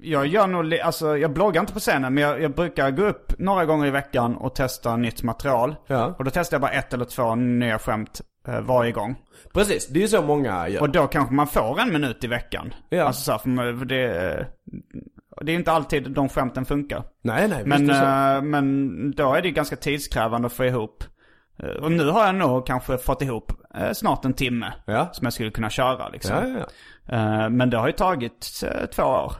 jag gör nog, alltså jag bloggar inte på scenen men jag, jag brukar gå upp några gånger i veckan och testa nytt material. Ja. Och då testar jag bara ett eller två nya skämt eh, varje gång. Precis, det är ju så många gör. Och då kanske man får en minut i veckan. Ja. Alltså så här, för det, det är inte alltid de skämten funkar. Nej, nej, visst Men, är det så. eh, men då är det ju ganska tidskrävande att få ihop. Och nu har jag nog kanske fått ihop snart en timme. Ja. Som jag skulle kunna köra liksom. Ja, ja, Men det har ju tagit eh, två år.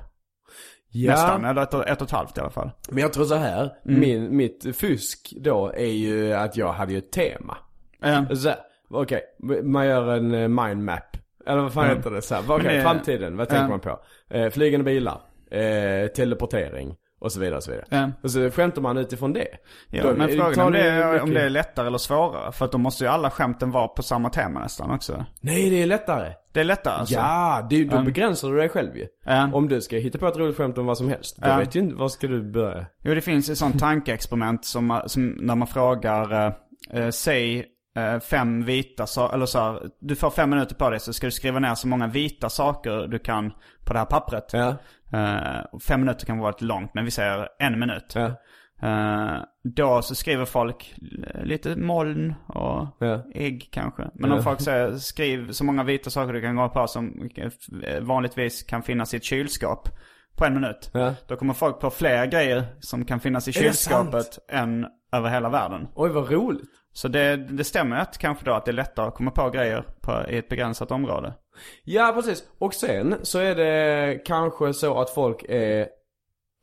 Ja, Nästan, eller ett, ett och ett halvt i alla fall. men jag tror så här. Mm. Min, mitt fusk då är ju att jag hade ju ett tema. Eh, här, Okej, man gör en eh, mindmap. Eller vad fan Mm. heter det? Okej, det- framtiden, vad tänker man på? Eh, flygande bilar, eh, teleportering Och så vidare och så vidare. Ja. Och så skämtar man utifrån det. Ja, Då men frågan är om det, är, om det är lättare eller svårare. För att då måste ju alla skämten vara på samma tema nästan också. Nej, det är lättare. Det är lättare alltså? Ja, det, då Mm. begränsar du dig själv ju. Ja. Om du ska hitta på ett roligt skämt om vad som helst. Då Ja. vet ju inte, var ska du börja? Jo, det finns ett sånt tankeexperiment som, som när man frågar, eh, eh, säg eh, fem vita saker, eller så här, du får fem minuter på dig så ska du skriva ner så många vita saker du kan på det här pappret. Ja. Och fem minuter kan vara lite långt, men vi säger en minut. Ja. Eh, då så skriver folk lite moln och Ja. ägg kanske. Men Ja. om folk säger skriv så många vita saker du kan gå på som vanligtvis kan finnas i ett kylskåp på en minut. Ja. Då kommer folk på fler grejer som kan finnas i kylskåpet än över hela världen. Oj, vad roligt. Så det, det stämmer att kanske då att det är lättare att komma på grejer på, i ett begränsat område. Ja, precis. Och sen så är det kanske så att folk är,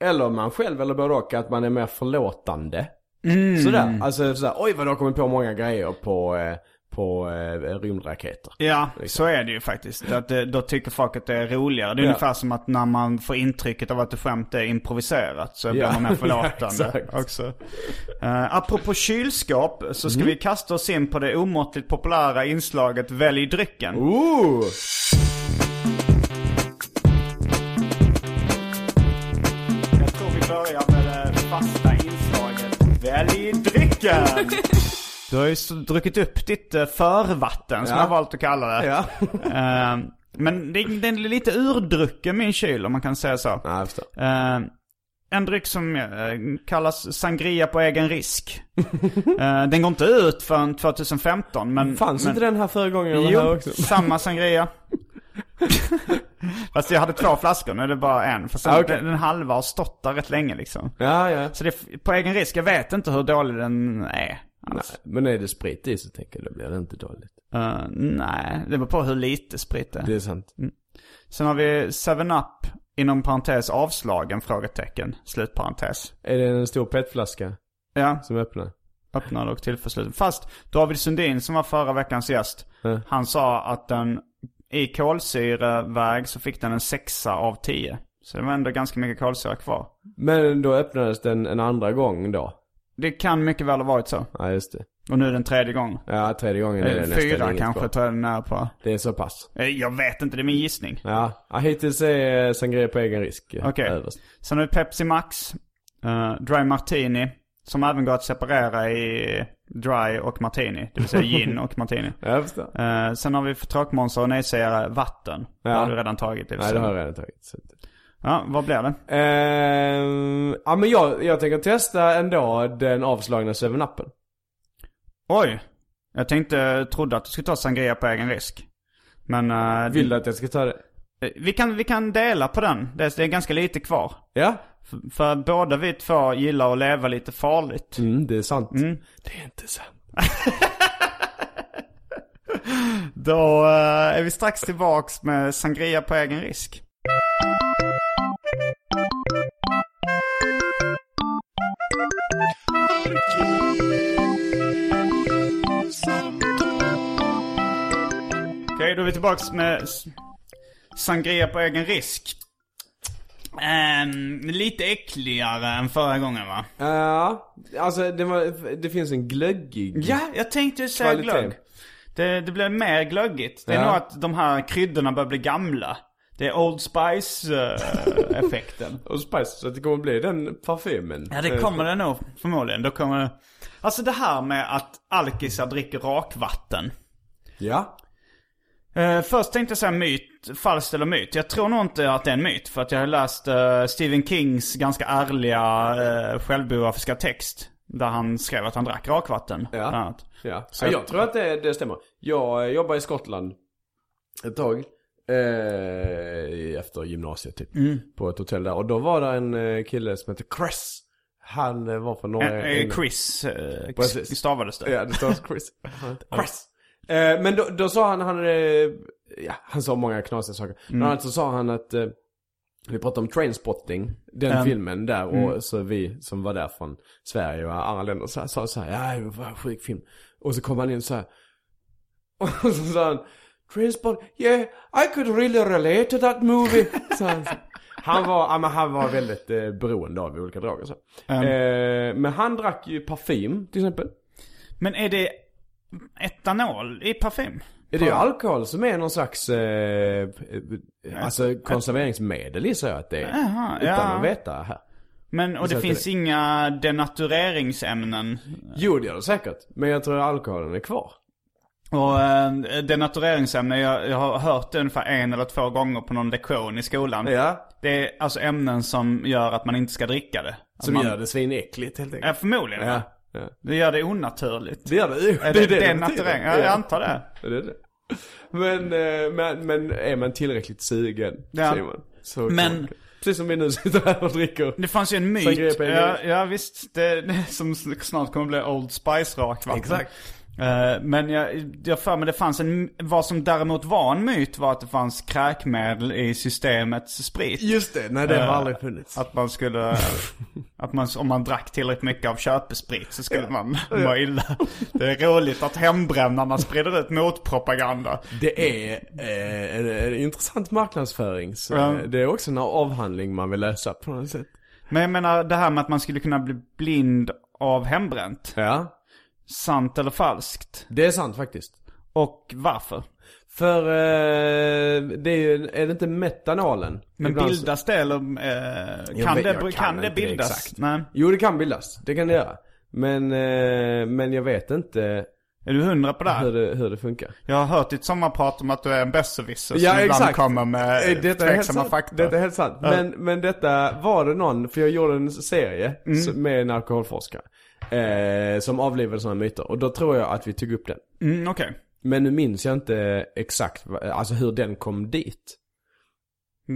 eller man själv eller både och, att man är mer förlåtande. Mm. Sådär. Alltså sådär, oj vad du har kommit på många grejer på, eh, på eh, rymdraketer. Ja, så är det ju faktiskt. Att det, då tycker folk att det är roligare. Det är Ja. ungefär som att när man får intrycket av att ett skämt är improviserat så blir Ja. man mer *laughs* Ja, förlåtande exakt. också. Uh, apropå kylskåp så ska vi kasta oss in på det omåttligt populära inslaget Välj drycken. Ooh! Jag tror vi börjar med det fasta inslaget Välj drycken! *laughs* Du har ju druckit upp ditt eh, förvatten som Ja. jag har valt att kalla det. Ja. *laughs* Eh, men det, den är lite urdrucken min kyl om man kan säga så. Ja, jag förstår. Eh, en dryck som eh, kallas sangria på egen risk. *laughs* Eh, den går inte ut förrän 2015 men... Fanns men, inte den här förra gången var här Jo, också? samma sangria. *laughs* Fast jag hade två flaskor, nu är det bara en. För sen, Ah, okej. den, den halva har stått där rätt länge liksom. Ja, ja. Så det är på egen risk, jag vet inte hur dålig den är. Nej, men är det sprit i så tänker jag då blir det inte dåligt. Eh, nej, det beror på hur lite sprit det är. Det är sant. Sen har vi 7-Up, inom parentes avslagen, frågetecken, slutparentes. Är det en stor petflaska Ja, som öppnar? öppnad och tillförsluten. Fast David Sundin som var förra veckans gäst, Ja. han sa att den i kolsyreväg så fick den en sexa av 10. Så det var ändå ganska mycket kolsyra kvar. Men då öppnades den en andra gång då? Det kan mycket väl ha varit så. Ja, just det. Och nu är den tredje gången. Ja, tredje gången är det Eh, nästan Fyra kanske tror jag den är på. Det är så pass. Eh, Jag vet inte, det är min gissning. Ja, ja hittills är sangria på egen risk eh, Okej. överst. Sen har vi Pepsi Max, eh, Dry Martini, som även går att separera i Dry och Martini. Det vill säga *laughs* gin och Martini. Ja, jag förstår. Eh, sen har vi för tråkmånsar och nejsägare vatten. Det Ja. har du redan tagit i och för Nej, sig. det har jag redan tagit. Så. Ja, vad blir det? Ehm, ja, men jag, jag tänker testa ändå den avslagna 7-Upen. Oj! Jag tänkte, trodde att du skulle ta sangria på egen risk. Men... eh, Vill du att jag ska ta det? eh, vi, kan, vi kan dela på den. Det är, det är ganska lite kvar. Ja? För, för båda vi två gillar att leva lite farligt. Mm, det är sant. Mm. Det är inte sant. *laughs* Då eh, är vi strax tillbaks med sangria på egen risk. Okej, då är vi tillbaks med sangria på egen risk. Ehm, lite äckligare än förra gången va? Ja, alltså det, var, det finns en glöggig. Ja, jag tänkte säga glögg. Det, det blir mer glöggigt. Det är Ja. nog att de här kryddorna börjar bli gamla. Det är Old Spice-effekten. *laughs* Och Spice, så det kommer bli den parfymen. ja, det kommer det nog förmodligen. Då kommer det... Alltså det här med att alkisar dricker rakvatten. Ja. Eh, först tänkte jag säga myt, falskt eller myt. Jag tror nog inte att det är en myt. För att jag har läst eh, Stephen Kings ganska ärliga uh, självbiografiska text. Där han skrev att han drack rakvatten. Ja. Ja, Så ja jag- tror att det, det stämmer. Jag jobbade i Skottland ett tag. Eh, efter gymnasiet typ. Mm. På ett hotell där. Och då var det en eh, kille som hette Chris. Han eh, var från norra Eh, eh, Chris uh, Precis. stavades det. Ja, det står Chris. *laughs* Chris. Eh, men då, då sa han, han, eh, ja, han sa många knasiga saker. Bland annat så sa han att, eh, vi pratade om Trainspotting, den Ja. filmen där. Och så vi som var där från Sverige och andra länder så sa så här, ja det var en sjuk film. Och så kom han in så här. *laughs* Och så sa han, Trainspotting, yeah, I could really relate to that movie. *laughs* Så han, han var, ja, men han var väldigt eh, beroende av olika droger så. Eh, men han drack ju parfym till exempel. Men är det etanol i parfym? Är det ju alkohol som är någon slags, eh, eh, alltså konserveringsmedel gissar jag att det är. Jaha, utan ja. att veta här. Men, och det finns det- inga denatureringsämnen? Jo det gör det säkert. Men jag tror alkoholen är kvar. Och äh, denatureringsämnen, jag, jag har hört det ungefär en eller två gånger på någon lektion i skolan. Ja. Det är alltså ämnen som gör att man inte ska dricka det. Att Som man, gör det svinäckligt helt Ja, enkelt. förmodligen. Ja. ja. Det gör det onaturligt. Det gör det. *laughs* Det Är det, det denaturering? Ja, jag antar det. Ja, det är det. Men, eh, men, men är man tillräckligt sugen, Ja. säger man. Så kan Men- man- Precis som vi nu sitter här och dricker. Det fanns ju en Sen myt. grep jag Ja, ja visst, det, det som snart kommer bli Old Spice rakvatten. Exakt. Eh, men jag, jag för mig det fanns en, vad som däremot var en myt var att det fanns kräkmedel i systemets sprit. Just det, nej det har Eh, aldrig funnits. Att man skulle, *laughs* att man, om man drack tillräckligt mycket av köpesprit så skulle man må illa. Det är roligt att hembrännarna sprider ut motpropaganda. Det är eh, en, en intressant marknadsföring. Så eh, Det är också en avhandling man vill läsa på något sätt. Men jag menar det här med att man skulle kunna bli blind av hembränt. Ja, Sant eller falskt? det är sant faktiskt. Och varför? För eh, det är ju, är det inte metanolen? Men Ibland bildas det eller eh, kan, vet- det, jag kan, kan det bildas? exakt. Nej. Jo det kan bildas, det kan det göra. Men, eh, men jag vet inte Är du hundra på det här? hur det, hur det funkar. Jag har hört ditt sommarprat om att du är en besserwisser som Ja ibland exakt. kommer med Eh, detta tveksamma fakta. Detta är helt sant. Men, men detta var det någon, för jag gjorde en serie Mm. med en alkoholforskare. Eh, som avlivade sådana myter. Och då tror jag att vi tog upp den. Mm, okej. Men nu minns jag inte exakt, alltså hur den kom dit.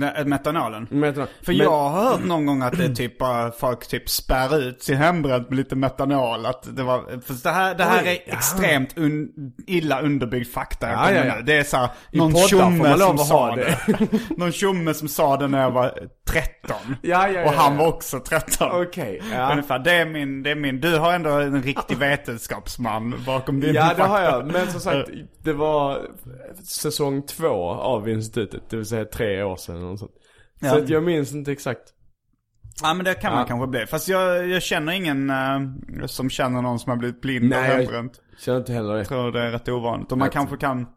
Okay. Metanolen. Men, För men, jag har hört någon gång att det typ bara folk typ spär ut sin hembränt med lite metanol. Att det var, för det här, det här Oj, är ja. extremt un, illa underbyggd fakta Ja, ja, ja. Det är såhär, någon tjomme som sa ha det. *laughs* någon tjomme som sa det när jag var 13. Ja, ja, Och han var också 13. Okej, ja. Ungefär, det är min, det är min, du har ändå en riktig vetenskapsman bakom din Ja det fakta. har jag, men som sagt det var säsong två av institutet, det vill säga tre år sedan eller något sånt. Så Ja. att jag minns inte exakt. Ja men det kan man Ja. kanske bli. Fast jag, jag känner ingen eh, som känner någon som har blivit blind Nej, av jag- hembränt. Känner inte heller det. Jag tror det är rätt ovanligt. Och man kanske kan,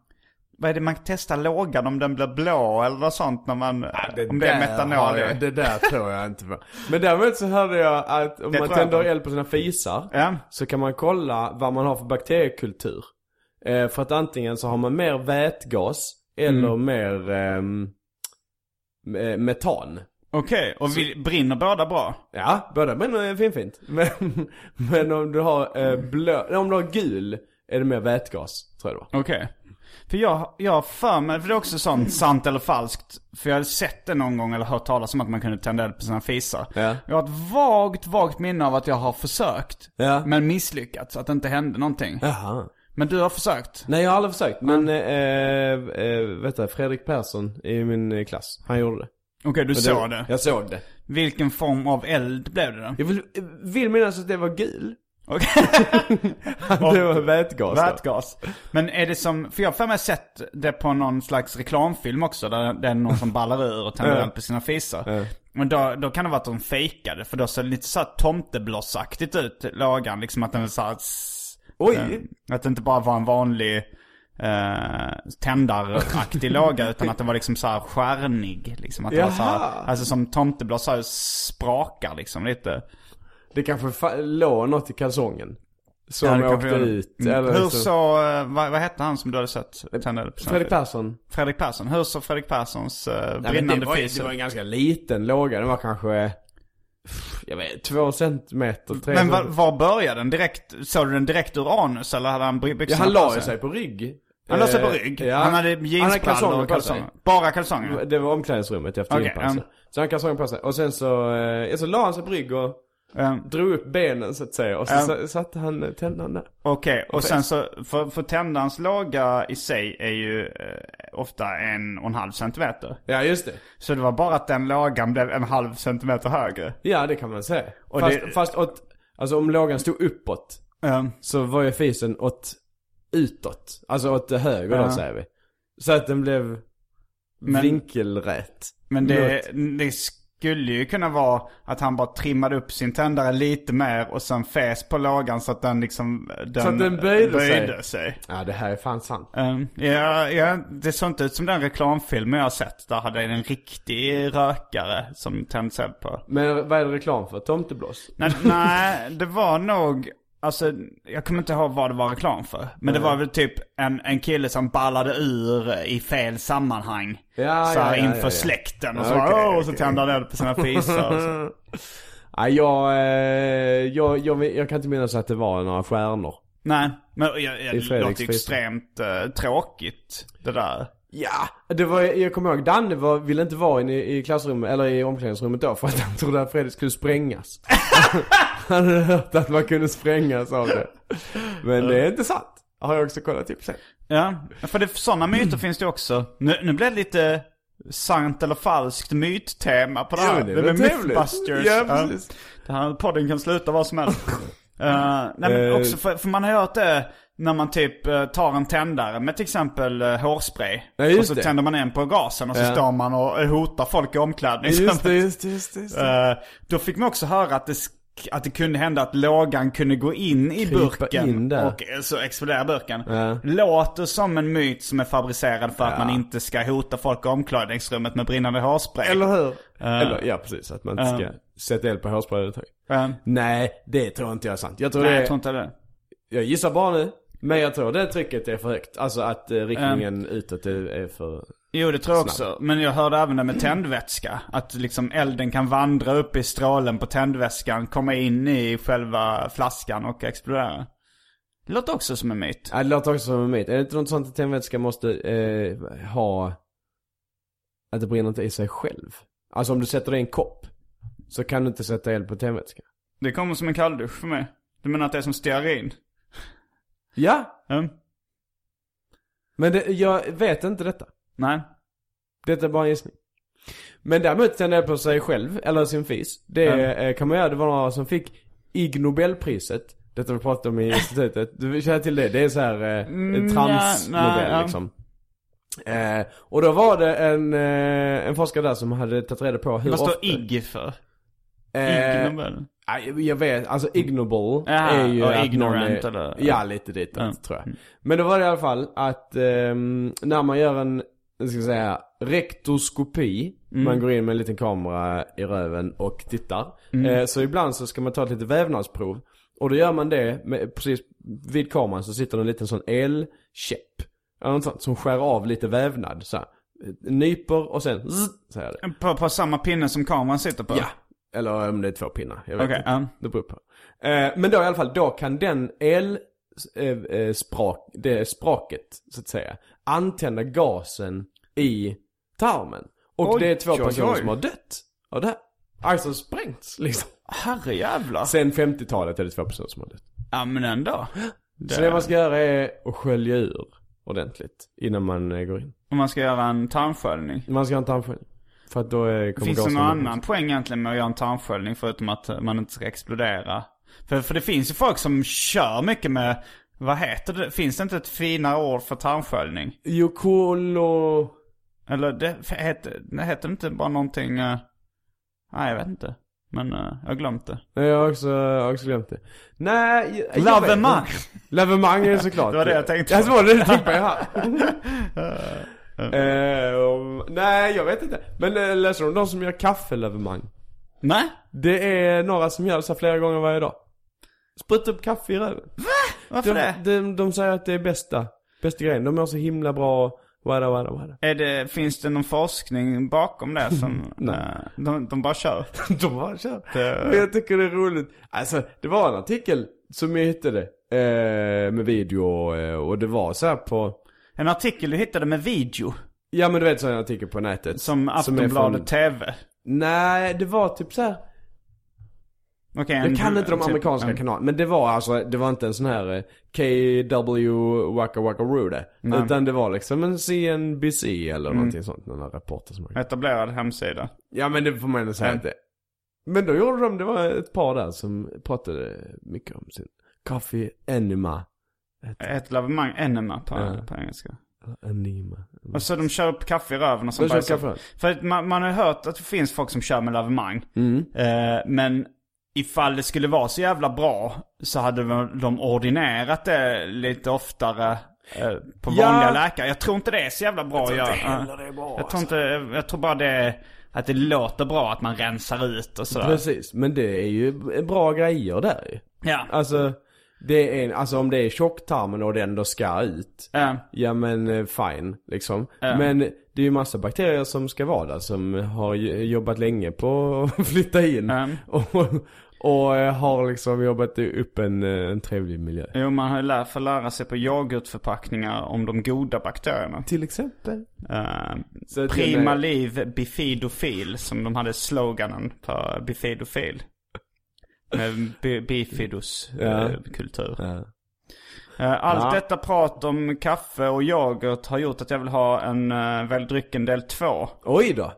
vad är det man testar lågan om den blir blå eller något sånt när man, om det är metanol jag, Det där tror jag inte på. Men däremot så hörde jag att om Det man jag tänder på. eld på sina fisar Ja. så kan man kolla vad man har för bakteriekultur. Eh, för att antingen så har man mer vätgas eller Mm. mer eh, metan. Okej, och vi, brinner båda bra? Ja, båda brinner finfint. *laughs* Men, men om du har eh, blå, om du har gul är det mer vätgas, tror jag det var. Okej. För jag, jag för mig, för det är också sånt *laughs* sant eller falskt. För jag har sett det någon gång eller hört talas om att man kunde tända eld på sina fisar. Ja. Jag har ett vagt, vagt minne av att jag har försökt. Ja. Men misslyckats, att det inte hände någonting. Jaha. Men du har försökt? Nej jag har aldrig försökt, men eh, eh, vet du, Fredrik Persson i min eh, klass, han gjorde det. Okej, du Men såg det. Jag såg det. Vilken form av eld blev det då? Jag vill, vill minnas att det var gul. Okej. *laughs* det var vätgas då. Vätgas. Men är det som, för jag har för mig sett det på någon slags reklamfilm också. Där det är någon som ballar ur och tänder eld på sina fisar. Men då, då kan det vara att de fejkade. För då ser det lite såhär tomteblossaktigt ut, lågan. Liksom att den är såhär... Oj. eh, Att det inte bara var en vanlig eh, tändaraktig låga. *laughs* Utan att den var liksom såhär stjärnig. Liksom att det var såhär, Jaha. alltså som tomtebloss såhär sprakar liksom lite. Det kanske låg något i kalsongen. Som Ja, det åkte det. ut. Eller Hur liksom- så, eh, vad, vad hette han som du hade sett sina Fredrik? Persson. Fredrik Persson. Hur såg Fredrik Perssons uh, Nej, brinnande det, var, fis det var en ganska liten låga. Den var kanske, jag vet, två centimeter, tre Men var, var började den? Direkt, såg du den direkt ur anus eller hade han by- Ja, byxorna han la sig på rygg. Han la sig på Eh, rygg? Ja. Han hade hade jeansbrallor kalsonger och kalsonger? sig. Bara kalsonger? Det var omklädningsrummet efter Okej, gympausen. ja. Så han kalsonger på sig. Och sen så, eh, ja, så la han sig på rygg och Eh, drog upp benen så att säga. Och så sa- satte han tändan där. Okej, och Och sen så, för, för tändans låga i sig är ju eh, ofta en och en halv centimeter. Ja, just det. Så det var bara att den lågan blev en halv centimeter högre. Ja, det kan man säga. Och fast, det- fast åt, alltså om lågan stod uppåt Eh, så var ju fisen åt utåt. Alltså åt höger Ja. då säger vi. Så att den blev Men- vinkelrätt. Men det, Mot- det skulle ju kunna vara att han bara trimmade upp sin tändare lite mer och sen fäs på lågan så att den liksom den, Så att den böjde sig. böjde sig. Ja det här är fan sant. Um, ja, ja, det såg inte ut som den reklamfilmen jag har sett. Där hade en riktig rökare som tänds eld på. Men vad är det reklam för? Tomteblås? Nej, nej, det var nog, alltså jag kommer inte ihåg vad det var reklam för. Men det var väl typ en, en kille som ballade ur i fel sammanhang. Ja, så här ja, ja, inför ja, släkten och så, okej, "Åh", och så okej. tände han eld på sina fisar. Nej *laughs* jag, eh, jag, jag, jag kan inte minnas att det var några stjärnor. Nej, men jag, jag, det låter extremt eh, tråkigt det där. Ja, det var, jag kommer ihåg Danne var, ville inte vara inne i, i klassrummet, eller i omklädningsrummet då för att han trodde att Fredrik skulle sprängas. *laughs* han hade hört att man kunde sprängas av det. Men det är inte sant. Har jag också kollat upp sen. Ja, för det, sådana myter finns det också. Nu, nu blir det lite sant eller falskt myttema på det här. Ja, det det blir. Mythbusters. Ja, precis. Den här podden kan sluta vad som helst. Eh, nej men Eh. också för, för man har hört det när man typ eh, tar en tändare med till exempel uh, hårspray. Ja, och så det. tänder man en på gasen och så Ja. står man och eh, hotar folk i omklädningsrummet. Just det, *laughs* just det, just det. Just det. Eh, då fick man också höra att det, att det kunde hända att lågan kunde gå in i Krypa burken in och eh, så explodera burken. Ja. Låter som en myt som är fabricerad för att Ja. man inte ska hota folk i omklädningsrummet med brinnande hårspray. Eller hur? Eller, ja precis, att man inte ska Ja. sätta eld på tag. Eh, Nej, det tror inte jag är sant. Jag tror nej, det jag tror inte det. jag gissar bara nu. Men jag tror det trycket är för högt. Alltså att eh, riktningen utåt är, är för... Jo, det tror jag också. Men jag hörde även det med tändvätska. Att liksom elden kan vandra upp i strålen på tändvätskan, komma in i själva flaskan och explodera. Det låter också som en myt. Ja, det låter också som en myt. Är det inte något sånt att tändvätska måste eh, ha... Att det brinner inte i sig själv? Alltså om du sätter det i en kopp. Så kan du inte sätta eld på tändvätska. Det kommer som en kalldusch för mig. Du menar att det är som stearin? Ja, Mm. men det, jag vet inte detta. Nej. Detta är bara en gissning. Men däremot tända eld på sig själv, eller sin fis. Det eh, kan man göra. Det var några som fick Ig Nobelpriset. Detta vi pratade om i institutet. Du känner till det? Det är så här eh, Mm, trans-nobel ja, liksom. Eh, och då var det en, eh, en forskare där som hade tagit reda på hur Vad står ofta... IG för? Eh, Ig Nobel? Jag vet, alltså ignoble Jaha, är ju och ignorant är, eller- Ja, lite ditåt Ja. tror jag. Men det var det i alla fall att ehm, när man gör en, jag ska säga, rektoskopi. Mm. Man går in med en liten kamera i röven och tittar. Mm. Eh, så ibland så ska man ta ett litet vävnadsprov. Och då gör man det, med, precis vid kameran så sitter det en liten sån elkäpp. Eller något sånt som skär av lite vävnad så här. Nyper och sen zzz, säger det. På, på samma pinne som kameran sitter på? Ja. Eller om det är två pinnar. Jag vet Okej, inte. ja. Det beror på. Eh, men då i alla fall, då kan den el, eh, eh, sprak, det spraket, så att säga, antända gasen i tarmen. Och Oj, det är två oj, personer oj. som har dött av det här. Alltså sprängts liksom. Herrejävlar. Sen 50-talet är det två personer som har dött. Ja men ändå. Så det man ska göra är att skölja ur ordentligt innan man eh, går in. Om man ska göra en tarmsköljning. Man ska ha en tarmsköljning. För att då eh, kommer Finns det någon annan poäng egentligen med att göra en tarmsköljning förutom att man inte ska explodera? För, för det finns ju folk som kör mycket med, vad heter det? Finns det inte ett finare ord för tarmsköljning? Jokolo... Eller det heter, det heter inte bara någonting, eh, nej jag vet inte. Men eh, jag har glömt det. Jag har också, jag har också glömt det. Nej, jag, jag Lavemang. Lavemang är det såklart. *laughs* Det var det jag tänkte Jag på. var det du tänkte på. *laughs* *laughs* Eh, om- nej, jag vet inte. Men äh, läser du om de som gör kaffelavemang? Nej? Det är några som gör det så här flera gånger varje dag. Spruta upp kaffe i röven. Varför de, det? De, de säger att det är bästa, bästa grejen. De mår så himla bra, wada wada wada. Är det, finns det någon forskning bakom det som, *laughs* Nej. eh, de, de bara kör? *laughs* De bara kör. Det- Men jag tycker det är roligt. Alltså, det var en artikel som jag hittade. Eh, med video eh, och det var så här på... En artikel du hittade med video, Ja men du vet så en artikel på nätet. som Aftonbladet från- TV. Nej, det var typ så här. En- Jag kan inte de typ- amerikanska kanalerna. Men det var alltså, det var inte en sån här eh, KW Waka Waka Rude. Nej. Utan det var liksom en CNBC eller någonting sånt. Den här rapporten som. Etablerad hemsida. Ja men det får man ändå säga det Men då gjorde de, det var ett par där som pratade mycket om sin Coffee Enema. Ett lavemang enema på, Ja. på engelska. Enima. Och så de kör upp kaffe i röven och så i röven. För att man, man har hört att det finns folk som kör med lavemang. Mm. Eh, men ifall det skulle vara så jävla bra så hade de ordinerat det lite oftare eh, på Ja. vanliga läkare. Jag tror inte det är så jävla bra att göra. heller det är bra, jag tror inte, jag tror bara det är, att det låter bra att man rensar ut och sådär. Precis, men det är ju bra grejer där ju. Ja. Alltså, det är, alltså om det är tjocktarmen och det ändå ska ut. Ja. Ja men eh, fine, liksom. Ja. Men det är ju massa bakterier som ska vara där som har jobbat länge på att *laughs* flytta in. Ja. Och, och eh, har liksom jobbat upp en, eh, en trevlig miljö. Jo, man har ju lärt, för lära sig på yoghurtförpackningar om de goda bakterierna. Till exempel. Att Prima den är- liv bifidofil, som de hade sloganen på bifidofil. Med bi- bifidus Ja. eh. Ja. Eh, Allt Ja. detta prat om kaffe och yoghurt har gjort att jag vill ha en uh, Välj drycken del 2. Oj då.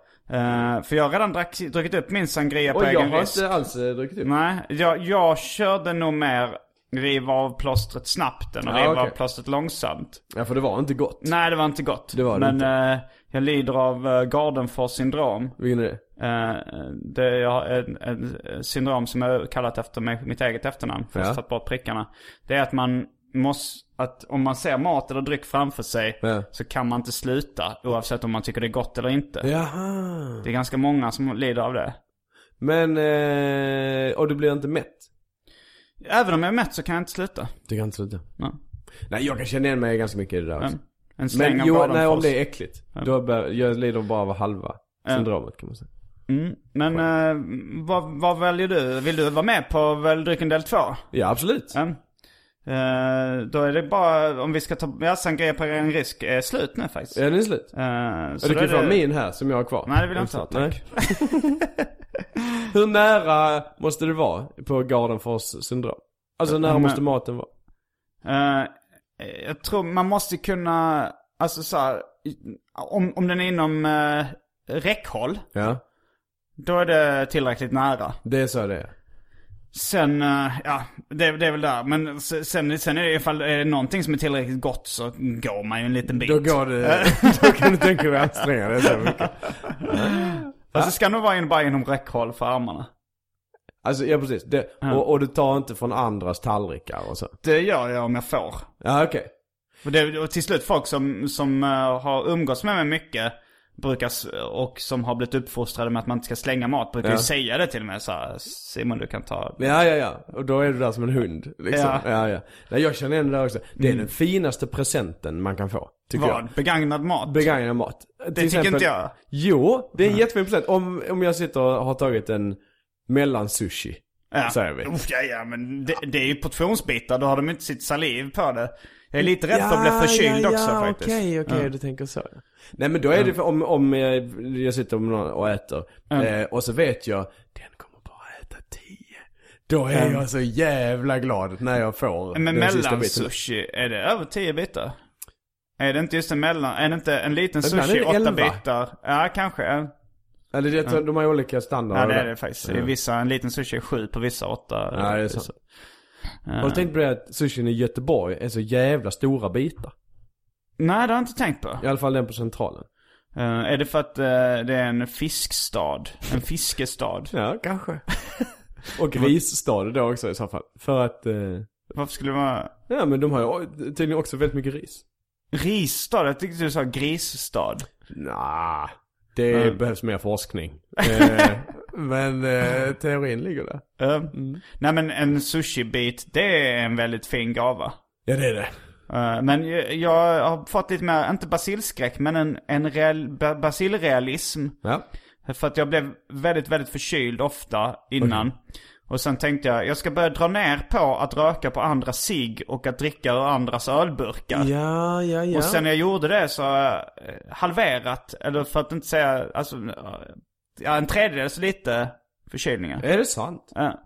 för jag har redan drack, druckit upp min sangria på Och jag egen har risk. inte alls eh, druckit upp. Nej, jag, jag körde nog mer riva av plåstret snabbt än att Ja, riva okej. av plåstret långsamt. Ja för det var inte gott. Nej, det var inte gott. Det var det Men inte. eh, jag lider av uh, Gardenfors syndrom. Vilken är det? Eh, det är jag en syndrom som jag kallat efter mig, mitt eget efternamn. För Ja. bort prickarna. Det är att man måste, att om man ser mat eller dryck framför sig Ja. så kan man inte sluta. Oavsett om man tycker det är gott eller inte. Jaha. Det är ganska många som lider av det. Men, eh, och du blir inte mätt? Även om jag är mätt så kan jag inte sluta. Du kan inte sluta. Nej. Nej jag kan känna igen mig ganska mycket i det där också. En, en släng Men av jo, nej om det är äckligt. Då bör, jag lider bara av halva syndromet kan man säga. Mm. Men eh, vad, vad väljer du? Vill du vara med på Välj drycken del 2? Ja absolut. Ja. Eh, då är det bara, om vi ska ta, ja sangria på ren risk är slut nu faktiskt. Är den slut? Eh, så du då kan ju är få det- min här som jag har kvar. Nej det vill jag inte ha tack. *laughs* Hur nära måste det vara på Gardenfors syndrom? Alltså nära Men- måste maten vara? Eh, jag tror man måste kunna, alltså så här, om, om den är inom uh, räckhåll, Ja. då är det tillräckligt nära. Det är så det är. Sen, eh, ja, det, det är väl där. Men sen, sen är det ifall är det någonting som är tillräckligt gott så går man ju en liten bit. Då går det, *laughs* då kan du tänka dig att anstränga dig så mycket. Fast det ska nog vara in, bara inom räckhåll för armarna. Alltså ja precis. Det, och, och du tar inte från andras tallrikar och så? Det gör jag om jag får. Ja okej. Det, och till slut folk som, som eh, har umgåtts med mig mycket brukar, och som har blivit uppfostrade med att man inte ska slänga mat brukar Ja. ju säga det till mig så här, Simon du kan ta Ja, ja, ja. Och då är du där som en hund. Liksom. Ja. Ja. ja, Nej, jag känner igen det där också. Det är den finaste presenten man kan få. Tycker vad? jag. Begagnad mat? Begagnad mat. det tycker inte jag. Jo, det är en jättefin present. Om, om jag sitter och har tagit en mellansushi. Ja. Säger vi. Uff, ja, ja, men det, det är ju portionsbitar, då har de inte sitt saliv på det. Jag är lite rädd för att bli förkyld ja, också ja, faktiskt. Okej, okej, Ja. du tänker så. Nej men då är det om, om jag, jag sitter och äter. Eh, och så vet jag, den kommer bara äta tio. Då är jag så jävla glad när jag får Men den biten. mellansushi, är det över 10 bitar? Är det inte just en mellan, är det inte en liten sushi, det 8 elva. bitar? Ja, kanske. Eller det, de har ju olika standarder. ja det är det faktiskt. I vissa, en liten sushi är 7 på vissa 8. Ja, det är sant. Har du tänkt på det att sushin i Göteborg är så jävla stora bitar? Nej, det har jag inte tänkt på. I alla fall den på centralen. Eh, är det för att eh, det är en fiskstad? En fiskestad? Ja, kanske. *laughs* och grisstad då också i så fall. För att, eh, Varför skulle det vara ja men de har ju tydligen också väldigt mycket ris. risstad? Jag tyckte du sa grisstad. Nah, det Mm. behövs mer forskning. *laughs* eh, men eh, teorin ligger där. Eh, Nej men en sushi-bit, det är en väldigt fin gava. Ja det är det. Eh, Men jag, har fått lite mer, inte basilskräck, men en, en real, ba- basilrealism. Ja. För att jag blev väldigt, väldigt förkyld ofta innan. Och sen tänkte jag, jag ska börja dra ner på att röka på andra cigg och att dricka ur andras ölburkar. Ja, ja, ja. Och sen när jag gjorde det så har jag eh, halverat, eller för att inte säga, alltså, eh, ja en tredjedel så lite förkylningar. Är det sant? Ja.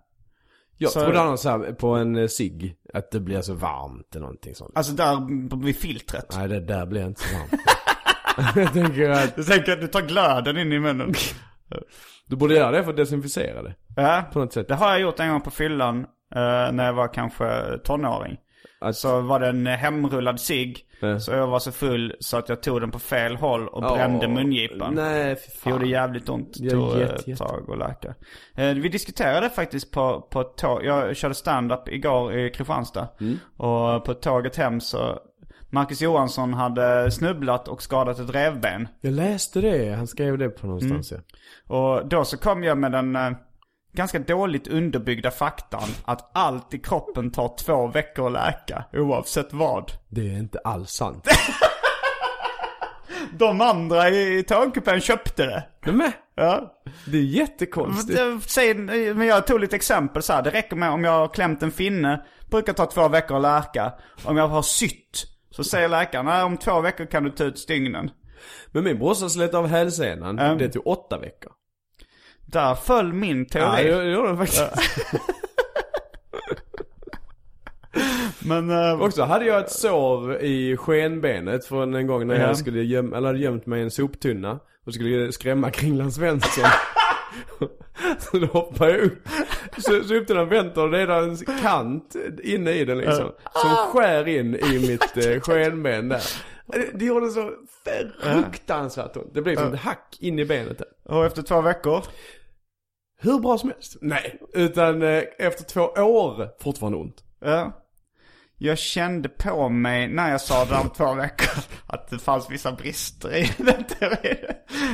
Jag Så- trodde annars här, på en eh, cigg att det blir så varmt eller någonting sånt. Alltså där vid filtret. Nej det där blir inte så varmt. *laughs* jag tänker att Du tänker att du tar glöden in i munnen? *laughs* du borde göra det för att desinficera det. ja, På något sätt. det har jag gjort en gång på fyllan. eh, när jag var kanske tonåring. Att- Så var det en hemrullad cigg. Ja. Så jag var så full så att jag tog den på fel håll och brände mungipan. Nej, fy Det gjorde jävligt ont. Det tog jätte, ett tag att läka. Eh, vi diskuterade faktiskt på, på tåg. Jag körde stand-up igår i Kristianstad. Mm. Och på tåget hem så Marcus Johansson hade snubblat och skadat ett revben. Jag läste det, han skrev det på någonstans Mm. ja. Och då så kom jag med den eh, ganska dåligt underbyggda faktan att allt i kroppen tar två veckor att läka oavsett vad. Det är inte alls sant. *laughs* De andra i tågkupén köpte det. Nej, men, Ja. det är jättekonstigt. Men jag tog lite exempel så här. Det räcker med om jag har klämt en finne. Brukar ta två veckor att läka. Om jag har sytt. Så säger läkaren, nej om två veckor kan du ta ut stygnen. Men min brorsa slet av hälsenan, Mm. det tog åtta veckor. Där föll min Ja, teori. det det gjorde den faktiskt. *laughs* Men, eh, Och så hade jag ett sår i skenbenet från en gång när Ja. jag skulle göm, eller hade gömt mig i en soptunna och skulle skrämma Kringland Svensson. *laughs* *laughs* så då hoppade jag upp. Så, så upp till den väntar och det är en kant inne i den liksom. Som skär in i *laughs* mitt eh, skenben där. Det, det gjorde så fruktansvärt ont. Det blev som ett hack in i benet där. och efter två veckor. Hur bra som helst. Nej, utan eh, efter två år fortfarande ont. Ja. Jag kände på mig när jag sa det om två veckor att det fanns vissa brister i *laughs* den teorin.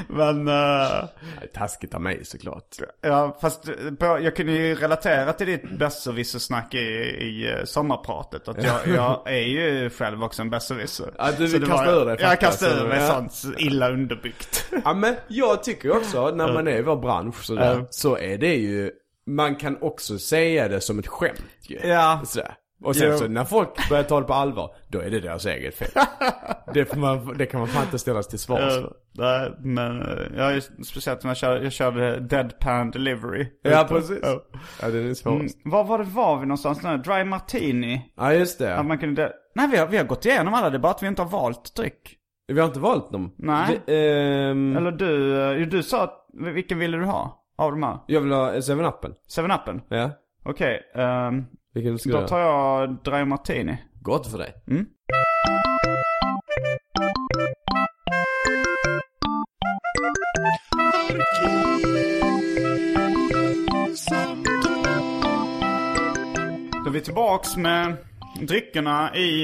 Men, uh, taskigt av mig såklart. ja fast eh, jag kunde ju relatera till ditt besserwisser-snack i, i eh, sommarpratet. Att jag, *laughs* jag är ju själv också en besserwisser. Ja, du kastar var- ur dig Jag kastar ur mig ja. sånt illa underbyggt. Ja men jag tycker också när man är i vår bransch sådär, så är det ju, man kan också säga det som ett skämt ju. Ja. Sådär. Och sen Jo. så när folk börjar ta det på allvar, då är det deras eget fel. *laughs* det, får man, det kan man fan inte ställas till svars för. nej, men uh, jag är speciellt när jag körde, jag körde deadpan delivery. Ja precis. Ja. Ja det är det Mm, svåraste. var det var vi någonstans nu? Dry martini. Ja just det. Att man kunde... Nej vi har, vi har gått igenom alla, det är bara att vi inte har valt dryck. Vi har inte valt dem. Nej. Det, ehm, Eller du, eh, du sa att, vilken ville du ha? Av de här? Jag vill ha 7-Upen. 7-Upen? Ja. Okej, ehm, Vilken ska då tar jag Dry Martini. Gott för dig. Då är vi tillbaks med dryckerna i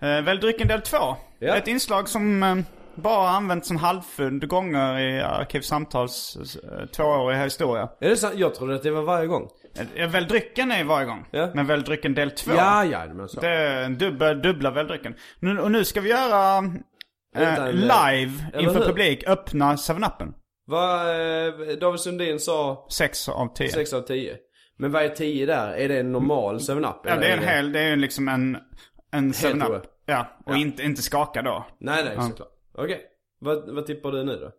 eh, Välj drycken del 2. Ja. Ett inslag som eh, bara använts en halvfund gånger i Arkivsamtals eh, tvååriga historia. Är det sant? Jag trodde att det var varje gång. Eh, Välj drycken är varje gång. Ja. Men Välj drycken del 2. Ja, ja, men så. Det är en dubbel, dubbla väldrycken. Nu, och nu ska vi göra eh, eh, live inför hur? publik öppna 7-Upen. Vad eh, David Sundin sa 6 av 10. 6 av 10. Men vad är 10 där? Är det en normal 7-Up? Ja, det är en hel, det är liksom en, en Helt 7-Up. OE. Ja, och Inte, inte skaka då. Nej, nej, såklart. Okej. Vad, vad tippar du nu då?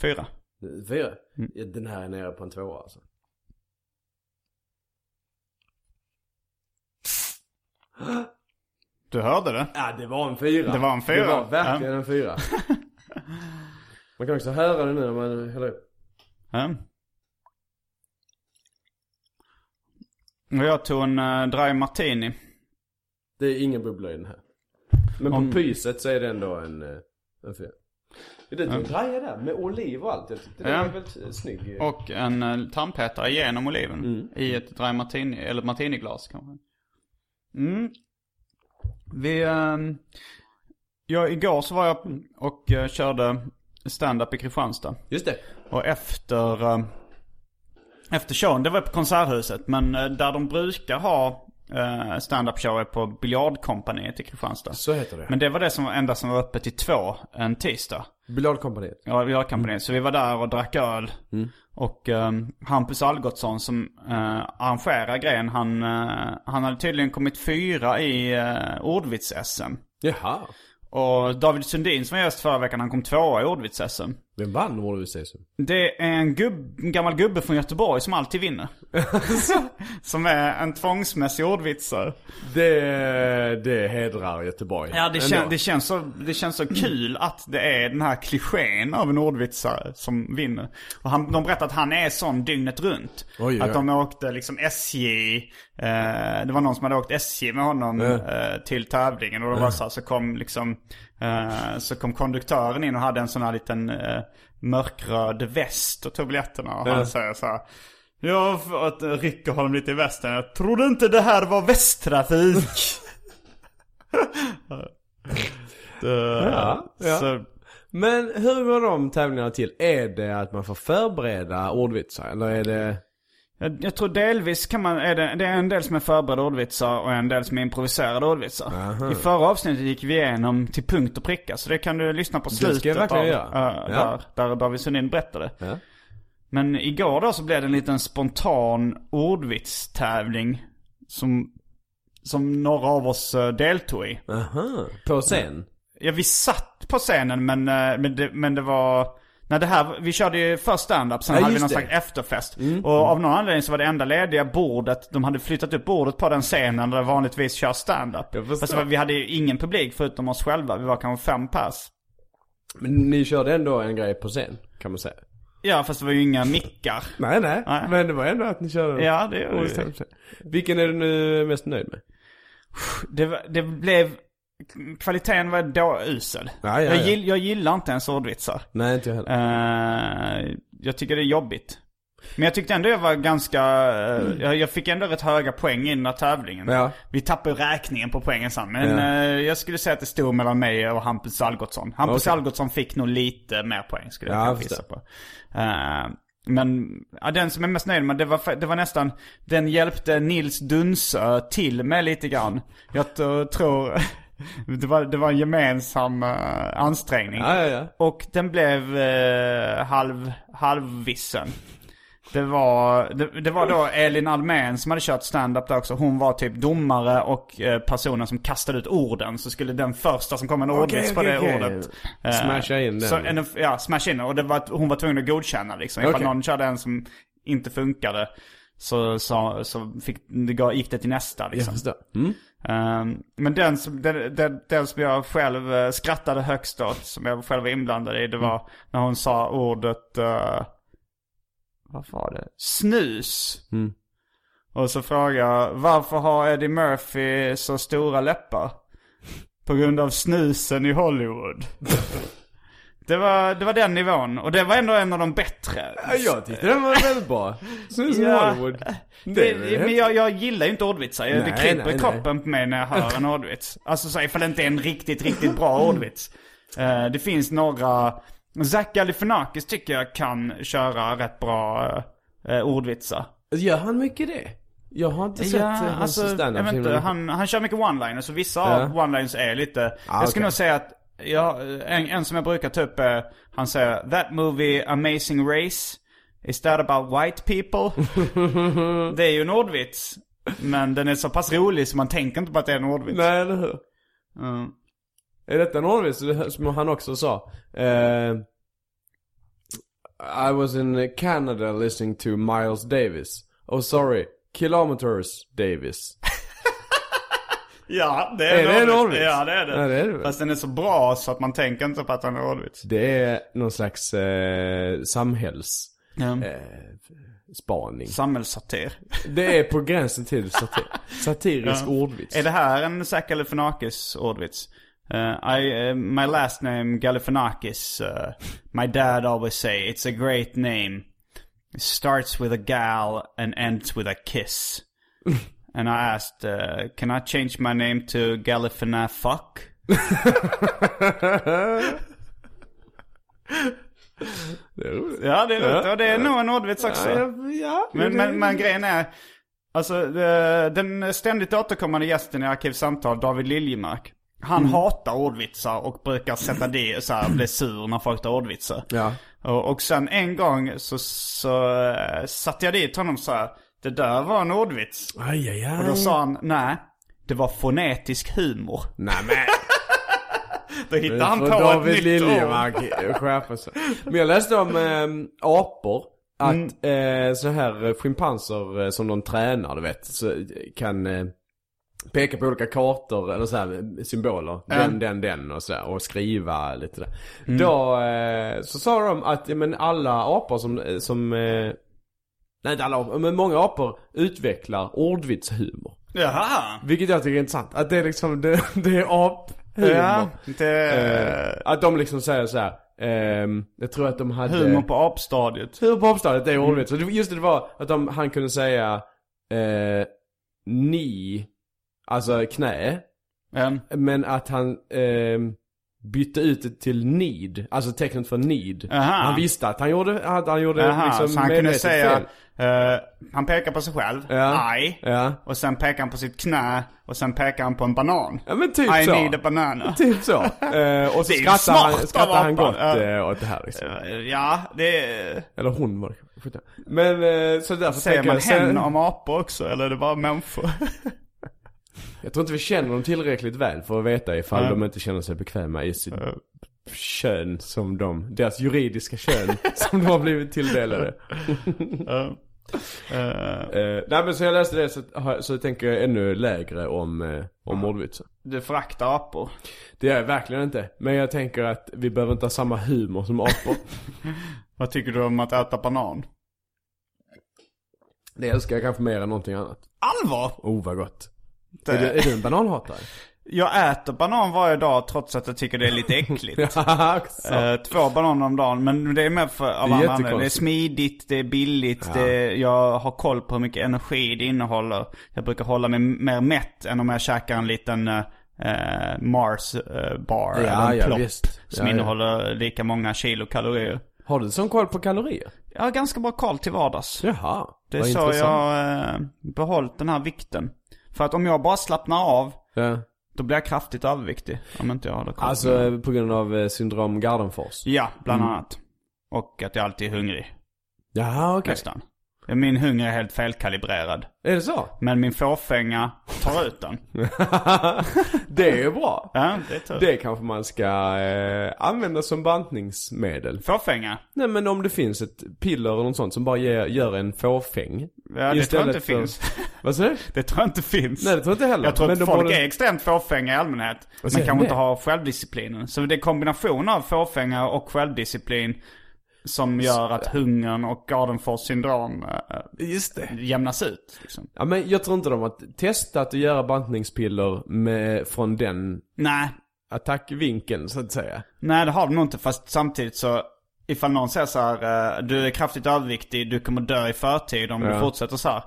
Fyra. Fyra? Mm. Ja, den här är nere på en tvåa alltså. Du hörde det? Ja, det var en fyra. Det var en fyra. Det var verkligen en fyra. *laughs* man kan också höra det nu när man häller upp. Ja. Och jag tog en uh, Dry Martini. Det är ingen bubbla i den här. Men på Om- pyset så är det ändå en, eh, en fyra. Det är en graja där med oliv och allt. Jag tyckte det Ja. var väldigt eh, snygg. Och en uh, tandpetare genom oliven. Mm. I ett Dry Martini, eller Martiniglas kanske. Mm. Vi, ehm, ja, igår så var jag och eh, körde stand-up i Kristianstad. Just det. Och efter, eh, efter showen, det var på Konserthuset, men eh, där de brukar ha stand-up show är på Biljardkompaniet i Kristianstad. Så heter det. Men det var det som enda som var öppet till två en tisdag. Biljardkompaniet. Ja, Biljardkompaniet. Så vi var där och drack öl. Och um, Hampus Algotsson som uh, arrangerar grejen, han, eh, han hade tydligen kommit fyra i uh, ordvits-SM. Jaha. Och David Sundin som var gäst förra veckan, han kom tvåa i ordvits-SM. Vem vann ordvitsar? Det är en, gubb, en gammal gubbe från Göteborg som alltid vinner. *laughs* som är en tvångsmässig ordvitsare. Det, det hedrar Göteborg. Ja, det, kän, det, känns så, det känns så kul att det är den här klichén av en ordvitsare som vinner. Och han, de berättar att han är sån dygnet runt. Oj, att de åkte liksom SJ, eh, det var någon som hade åkt SJ med honom eh, till tävlingen. Och det var så, här, så kom liksom, eh, så kom konduktören in och hade en sån här liten eh, mörkröd väst och tog biljetterna. Och han säger så här. Ja, för att eh, rycker honom lite i västen. Jag trodde inte det här var västtrafik. *laughs* Det- Ja, ja. Så, Men hur går de tävlingarna till? Är det att man får förbereda ordvitsar? Eller är det... jag, jag tror delvis kan man, är det, det är en del som är förberedda ordvitsar och en del som är improviserade ordvitsar. I förra avsnittet gick vi igenom till punkt och pricka. Så det kan du lyssna på ska jag slutet verkligen av, göra. äh, Ja. där, där David Sundin berättade. Ja. Men igår då så blev det en liten spontan ordvitstävling. Som, som några av oss eh, deltog i. Aha. På scen? Ja, vi satt på scenen men, eh, men, det, men det var... Nej, det här, vi körde ju först stand-up, sen Ja, hade vi någon det. Mm. slags efterfest. Och av någon anledning så var det enda lediga bordet, de hade flyttat upp bordet på den scenen där det vanligtvis kör stand-up. Fast vi hade ju ingen publik förutom oss själva, vi var kanske fem pers. Men ni körde ändå en grej på scen, kan man säga. Ja, fast det var ju inga mickar. Nej, nej. Nej. Men det var ändå att ni körde Ja, det gjorde vi. Vilken är du nu mest nöjd med? Det, det blev... Kvaliteten var då usel. Ja, ja, Jag, ja. gill, jag gillar inte ens ordvitsar. Nej, inte jag heller. Eh, jag tycker det är jobbigt. Men jag tyckte ändå jag var ganska, eh, jag, jag fick ändå rätt höga poäng i den här tävlingen. Vi tappade räkningen på poängen sen. Men eh, jag skulle säga att det stod mellan mig och Hampus Algotsson. Hampus Okej. Algotsson fick nog lite mer poäng skulle jag Ja, jag gissa på. Men ja, den som är mest nöjd med, det var, det var nästan, den hjälpte Nils Dunsö till med lite grann. Jag tror, det var, det var en gemensam eh, ansträngning. Ja, ja, ja. Och den blev eh, halv, halvvissen. Det var, det, det var då Elin Almén som hade kört stand-up där också. Hon var typ domare och eh, personen som kastade ut orden. Så skulle den första som kom en ordvits på okej, det okej. ordet. eh, Smasha in den. Så, en, ja, smasha in. Och det var, hon var tvungen att godkänna liksom. Ifall någon körde en som inte funkade. Så, så, så fick, gick det till nästa Jag liksom. förstår. Mm. Ehm, men den som, den, den, den som jag själv eh, skrattade högst åt, som jag själv var inblandad i, det var när hon sa ordet, uh, vad var det? Snus. Och så frågade jag, varför har Eddie Murphy så stora läppar? På grund av snusen i Hollywood. *laughs* det, var, det var den nivån, och det var ändå en av de bättre. Ja, jag tyckte den var väldigt bra. Snus Ja. Hollywood. Det, Det, men jag, jag gillar ju inte ordvitsar. Jag- det Nej, kryper nej, i kroppen på mig när jag hör en ordvits. Alltså så ifall det inte är en riktigt, riktigt bra *laughs* ordvits. Eh, det finns några... Zach Galifianakis tycker jag kan köra rätt bra uh, ordvitsar. Gör han mycket det? Jag har inte sett Ja, eh, hans alltså, standup han, han kör mycket one-liners och vissa Ja. av one-liners är lite... jag skulle okej. nog säga att, ja, en, en som jag brukar ta upp är, han säger That movie Amazing Race, is that about white people? *laughs* det är ju en ordvits. Men den är så pass rolig så man tänker inte på att det är en ordvits. Nej, eller hur? Mm. Är detta en ordvits som han också sa? Eh, I was in Canada listening to Miles Davis. Oh sorry, kilometers Davis. Ja, det är, Är en ordvits? Ja, det är det. Ja, det är det. Fast den är så bra så att man tänker inte på att den är ordvits. Det är någon slags eh, samhälls... Ja. Eh, spaning. Samhällssatir. Det är på gränsen till satir. *laughs* Satirisk ordvits. Är det här en Zac Galifianakis ordvits? Uh, I, uh, my last name Galifianakis. Uh, my dad always say it's a great name. It starts with a gal and ends with a kiss. *laughs* and I asked, uh, can I change my name to Galifianafuck? *laughs* Det är roligt. Ja, det är roligt. Och det är nog en ordvits också. Ja, ja, Men, men, men grejen är, alltså eh, den ständigt återkommande gästen i Arkivsamtal, David Liljemark. Han Mm. hatar ordvitsar och brukar sätta det så här, bli sur när folk tar ordvitsar. Ja. Och, och sen en gång så, så uh, satte jag dit honom så här, det där var en ordvits. Aj, aj, aj. Och då sa han, nej, det var fonetisk humor. Nej men. *laughs* Då hittar han på ett David nytt ord. Liljemark *laughs* skärpa sig. Men jag läste om eh, apor. Att Mm. eh, så här eh, schimpanser eh, som de tränar, du vet, så eh, kan eh, peka på olika kartor eller så här eh, symboler. Den, den, den och så här, och skriva lite där. Mm. Då eh, så sa de att ja, men alla apor som, som nej inte alla apor, men många apor utvecklar ordvitshumor. Jaha. Vilket jag tycker är intressant. Att det är liksom, det, det är aphumor. Ja, det... Eh, att de liksom säger så här. ehm, jag tror att de hade... Humor på apstadiet. Humor på avståndet, det är ordvits. Det- Just det, det var att de, han kunde säga eh, ni, alltså knä. En. Men att han ehm, bytte ut det till need, alltså tecknet för need. Aha. Han visste att han gjorde, att han gjorde Jaha, liksom så han kunde säga... eh, han pekar på sig själv. Ja. I. Ja. Och sen pekar han på sitt knä. Och sen pekar han på en banan. Ja men typ I så. need a banana. *laughs* Typ så. Eh, och så skrattar han, skrattar han gott eh, åt det här liksom. Ja, det. Eller hon var det. Men så därför Säger tänker man jag, sen- hen om apor också? Eller är det bara människor? *laughs* Jag tror inte vi känner dem tillräckligt väl för att veta ifall Nej. de inte känner sig bekväma i sitt kön som de, deras juridiska kön *laughs* som de har blivit tilldelade. Eh, Eh, nej men så jag läste det så, så tänker jag ännu lägre om, eh, om ordvitsen. du föraktar apor. Det är jag verkligen inte. Men jag tänker att vi behöver inte ha samma humor som apor. *laughs* Vad tycker du om att äta banan? det älskar jag kanske mer än någonting annat. Allvar? Oh vad gott. Är, du, är du en bananhatare? *laughs* Jag äter banan varje dag trots att jag tycker det är lite äckligt. *laughs* Ja. Eh, två bananer om dagen, men det är mer för av Det är andra anledningar. Det är smidigt, det är billigt, det jag har koll på hur mycket energi det innehåller. Jag brukar hålla mig mer mätt än om jag käkar en liten eh, eh, Mars eh, bar Ja, eller en ja, plopp som Ja, ja. innehåller lika många kilokalorier. Har du sån koll på kalorier? Jag har ganska bra koll till vardags. Jaha, Det är så intressant. jag eh, behållit den här vikten. För att om jag bara slappnar av, Ja. då blir jag kraftigt överviktig. Om inte jag håller koll. Alltså på grund av eh, syndrom Gardenfors? Ja, bland Mm. annat. Och att jag alltid är hungrig. Jaha okej. Nästan. Min hunger är helt felkalibrerad. Är det så? Men min fåfänga tar ut den. *laughs* det är ju bra. Ja, det är tur. Det kanske man ska eh, använda som bantningsmedel. Fåfänga? Nej men om det finns ett piller eller något sånt som bara ger, gör en fåfäng. Ja, det tror jag inte för- finns. *laughs* Vad säger du? Det tror jag inte finns. Nej det tror jag inte heller. Jag tror Men att folk borde- är extremt fåfänga i allmänhet. Men kanske inte har självdisciplinen. Så det är kombination av fåfänga och självdisciplin som gör att hungern och Gardenfors syndrom äh, Just det. jämnas ut. Liksom. Ja men jag tror inte de har testat att göra bantningspiller med, från den Nej, attackvinkeln så att säga. nej det har de nog inte. Fast samtidigt så, ifall någon säger så här, eh, du är kraftigt överviktig, du kommer dö i förtid om du Ja. fortsätter så här.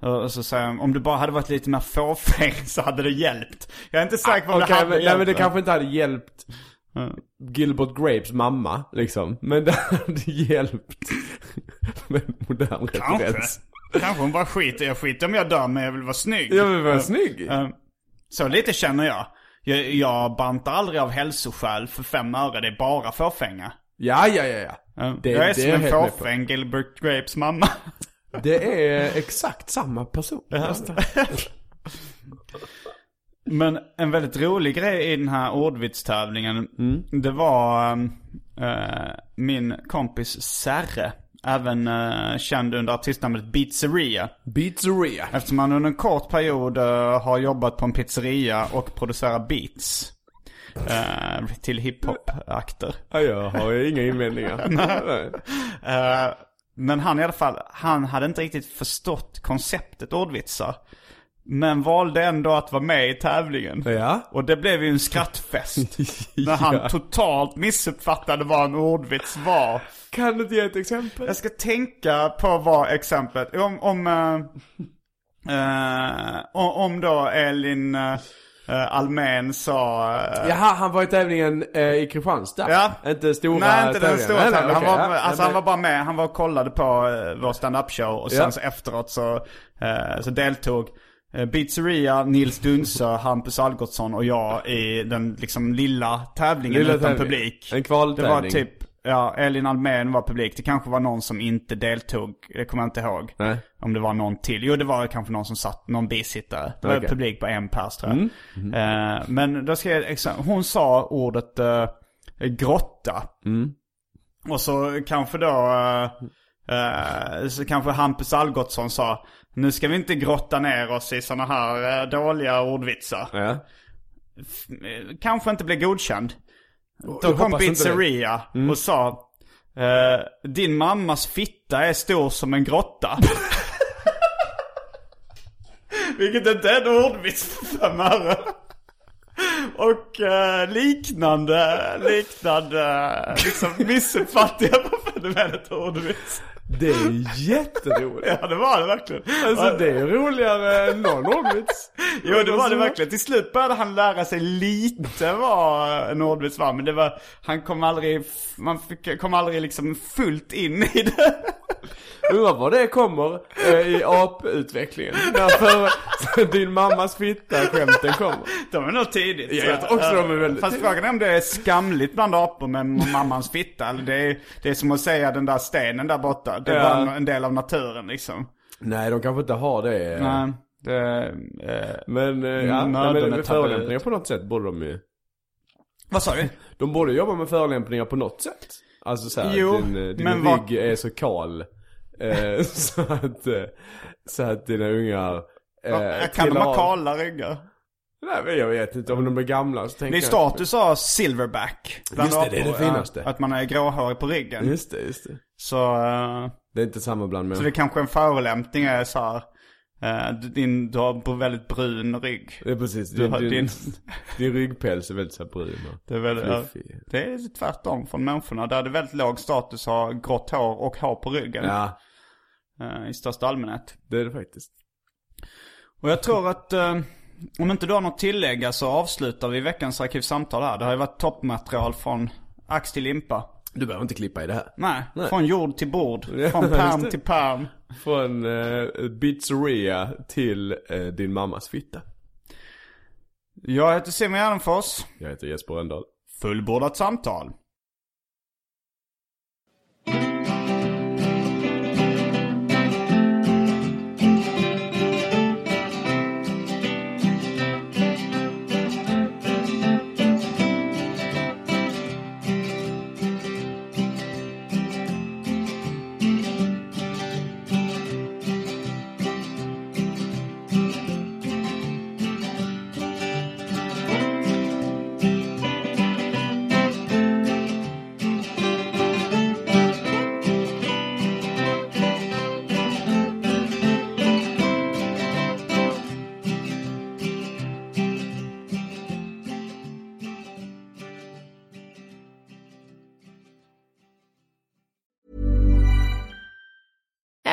Ja. Och så säger de, om du bara hade varit lite mer fåfäng *laughs* så hade det hjälpt. Jag är inte säker på om det Okej, hade men, nej, hjälpt. men det kanske inte hade hjälpt Gilbert Grapes mamma liksom. Men det hade hjälpt med modern Kanske. referens. Kanske hon bara skiter jag skiter om jag dör men jag vill vara snygg. Jag vill vara snygg. Så lite känner jag. jag. Jag bantar aldrig av hälsoskäl för fem öre, det är bara fåfänga. Ja, ja, ja, ja. Det- jag är det som är en fåfäng Gilbert Grapes mamma. Det är exakt samma person. *laughs* *laughs* Men en väldigt rolig grej i den här ordvitstävlingen, det var eh, min kompis Serre. Även eh, känd under artistnamnet Beatzeria. Pizzeria. Eftersom han under en kort period eh, har jobbat på en pizzeria och producerat beats. eh, till hiphop-akter. Ja, jag har ju inga invändningar. *laughs* Men han i alla fall, han hade inte riktigt förstått konceptet ordvitsar. Men valde ändå att vara med i tävlingen. Ja. Och det blev ju en skrattfest. *laughs* När han Ja. totalt missuppfattade vad en ordvits var. Kan du inte ge ett exempel? Jag ska tänka på vad exemplet, om, om, eh, eh, om, då Elin uh, Almen sa... eh, Jaha, han var i tävlingen eh, i Kristianstad? Ja. Inte stora Nej, inte den stora nej, tävlingen. Han, var, ja. alltså, Nej, han var bara med, han var och kollade på uh, vår stand-up show och sen Ja. så efteråt så, eh, så deltog uh, Beatzeria, Nils Dunse, Hampus Algotsson och jag i den liksom lilla tävningen Lilla utan tävling. publik. En Det kvaltävling. var typ Ja, Elin Almen var publik. Det kanske var någon som inte deltog. Det kommer jag inte ihåg. Nej. Om det var någon till. Jo, det var kanske någon som satt, någon bisittare. Det var publik på en pers tror jag. Eh, men då ska jag, hon sa ordet eh, grotta. Och så kanske då, eh, eh, så kanske Hampus Algotsson sa, nu ska vi inte grotta ner oss i sådana här eh, dåliga ordvitsar. Ja. Eh, Kanske inte blir godkänd. Då kom Pizzeria och sa, eh, din mammas fitta är stor som en grotta. *laughs* Vilket inte är en ordvits för fem öre. Och eh, liknande, liknande, liksom missuppfattade jag på fenomenet ordvits. Det är jätteroligt. *laughs* Ja det var det verkligen. Alltså det är roligare än någon ordvits. Jo det var det verkligen. Till slut började han lära sig lite vad en ordvits var. Men det var, han kom aldrig, man fick, kom aldrig liksom fullt in i det. Undrar var det kommer eh, i aputvecklingen. Därför *laughs* din mammas fitta-skämten kommer. De är nog tidigt. Ja, jag tror också de är väldigt Fast frågan är om det är skamligt bland apor med mammans fitta. Det är, det är som att säga den där stenen där borta. Det är Ja. en del av naturen liksom. Nej, de kanske inte har det. Nej, det, eh, Men, eh, ja, nej, men tabu. förolämpningar på något sätt borde de ju. vad sa du? De borde jobba med förolämpningar på något sätt. Alltså såhär, din, eh, din men rygg vad- är så kal. Eh, *laughs* så att, eh, så att dina ungar eh, kan de ha kala ryggar? Nej men jag vet inte, om de är gamla så tänker Det är status av silverback. bland Just det, det är det finaste. ja, Att man är gråhårig på ryggen. Just det, just det. Så, eh, Det är inte samma bland så människor. det kanske är en förolämpning är så här. eh, din, du har väldigt brun rygg. Det är precis, Du din, har din, din- *laughs* din ryggpäls är väldigt så brun och Det är, väldigt, det är tvärtom från människorna. Där är det väldigt låg status att ha grått hår och hår på ryggen. Ja, eh, I största allmänhet. det är det faktiskt. Och jag tror att eh, om inte du har något tillägga så avslutar vi veckans arkivsamtal här. Det har ju varit toppmaterial från ax till limpa. Du behöver inte klippa i det här. Nej, Nej. från jord till bord. Från pärm till pärm. Från eh, pizzeria till eh, din mammas fitta. Jag heter Simon Gärdenfors. Jag heter Jesper Rönndahl. Fullbordat samtal.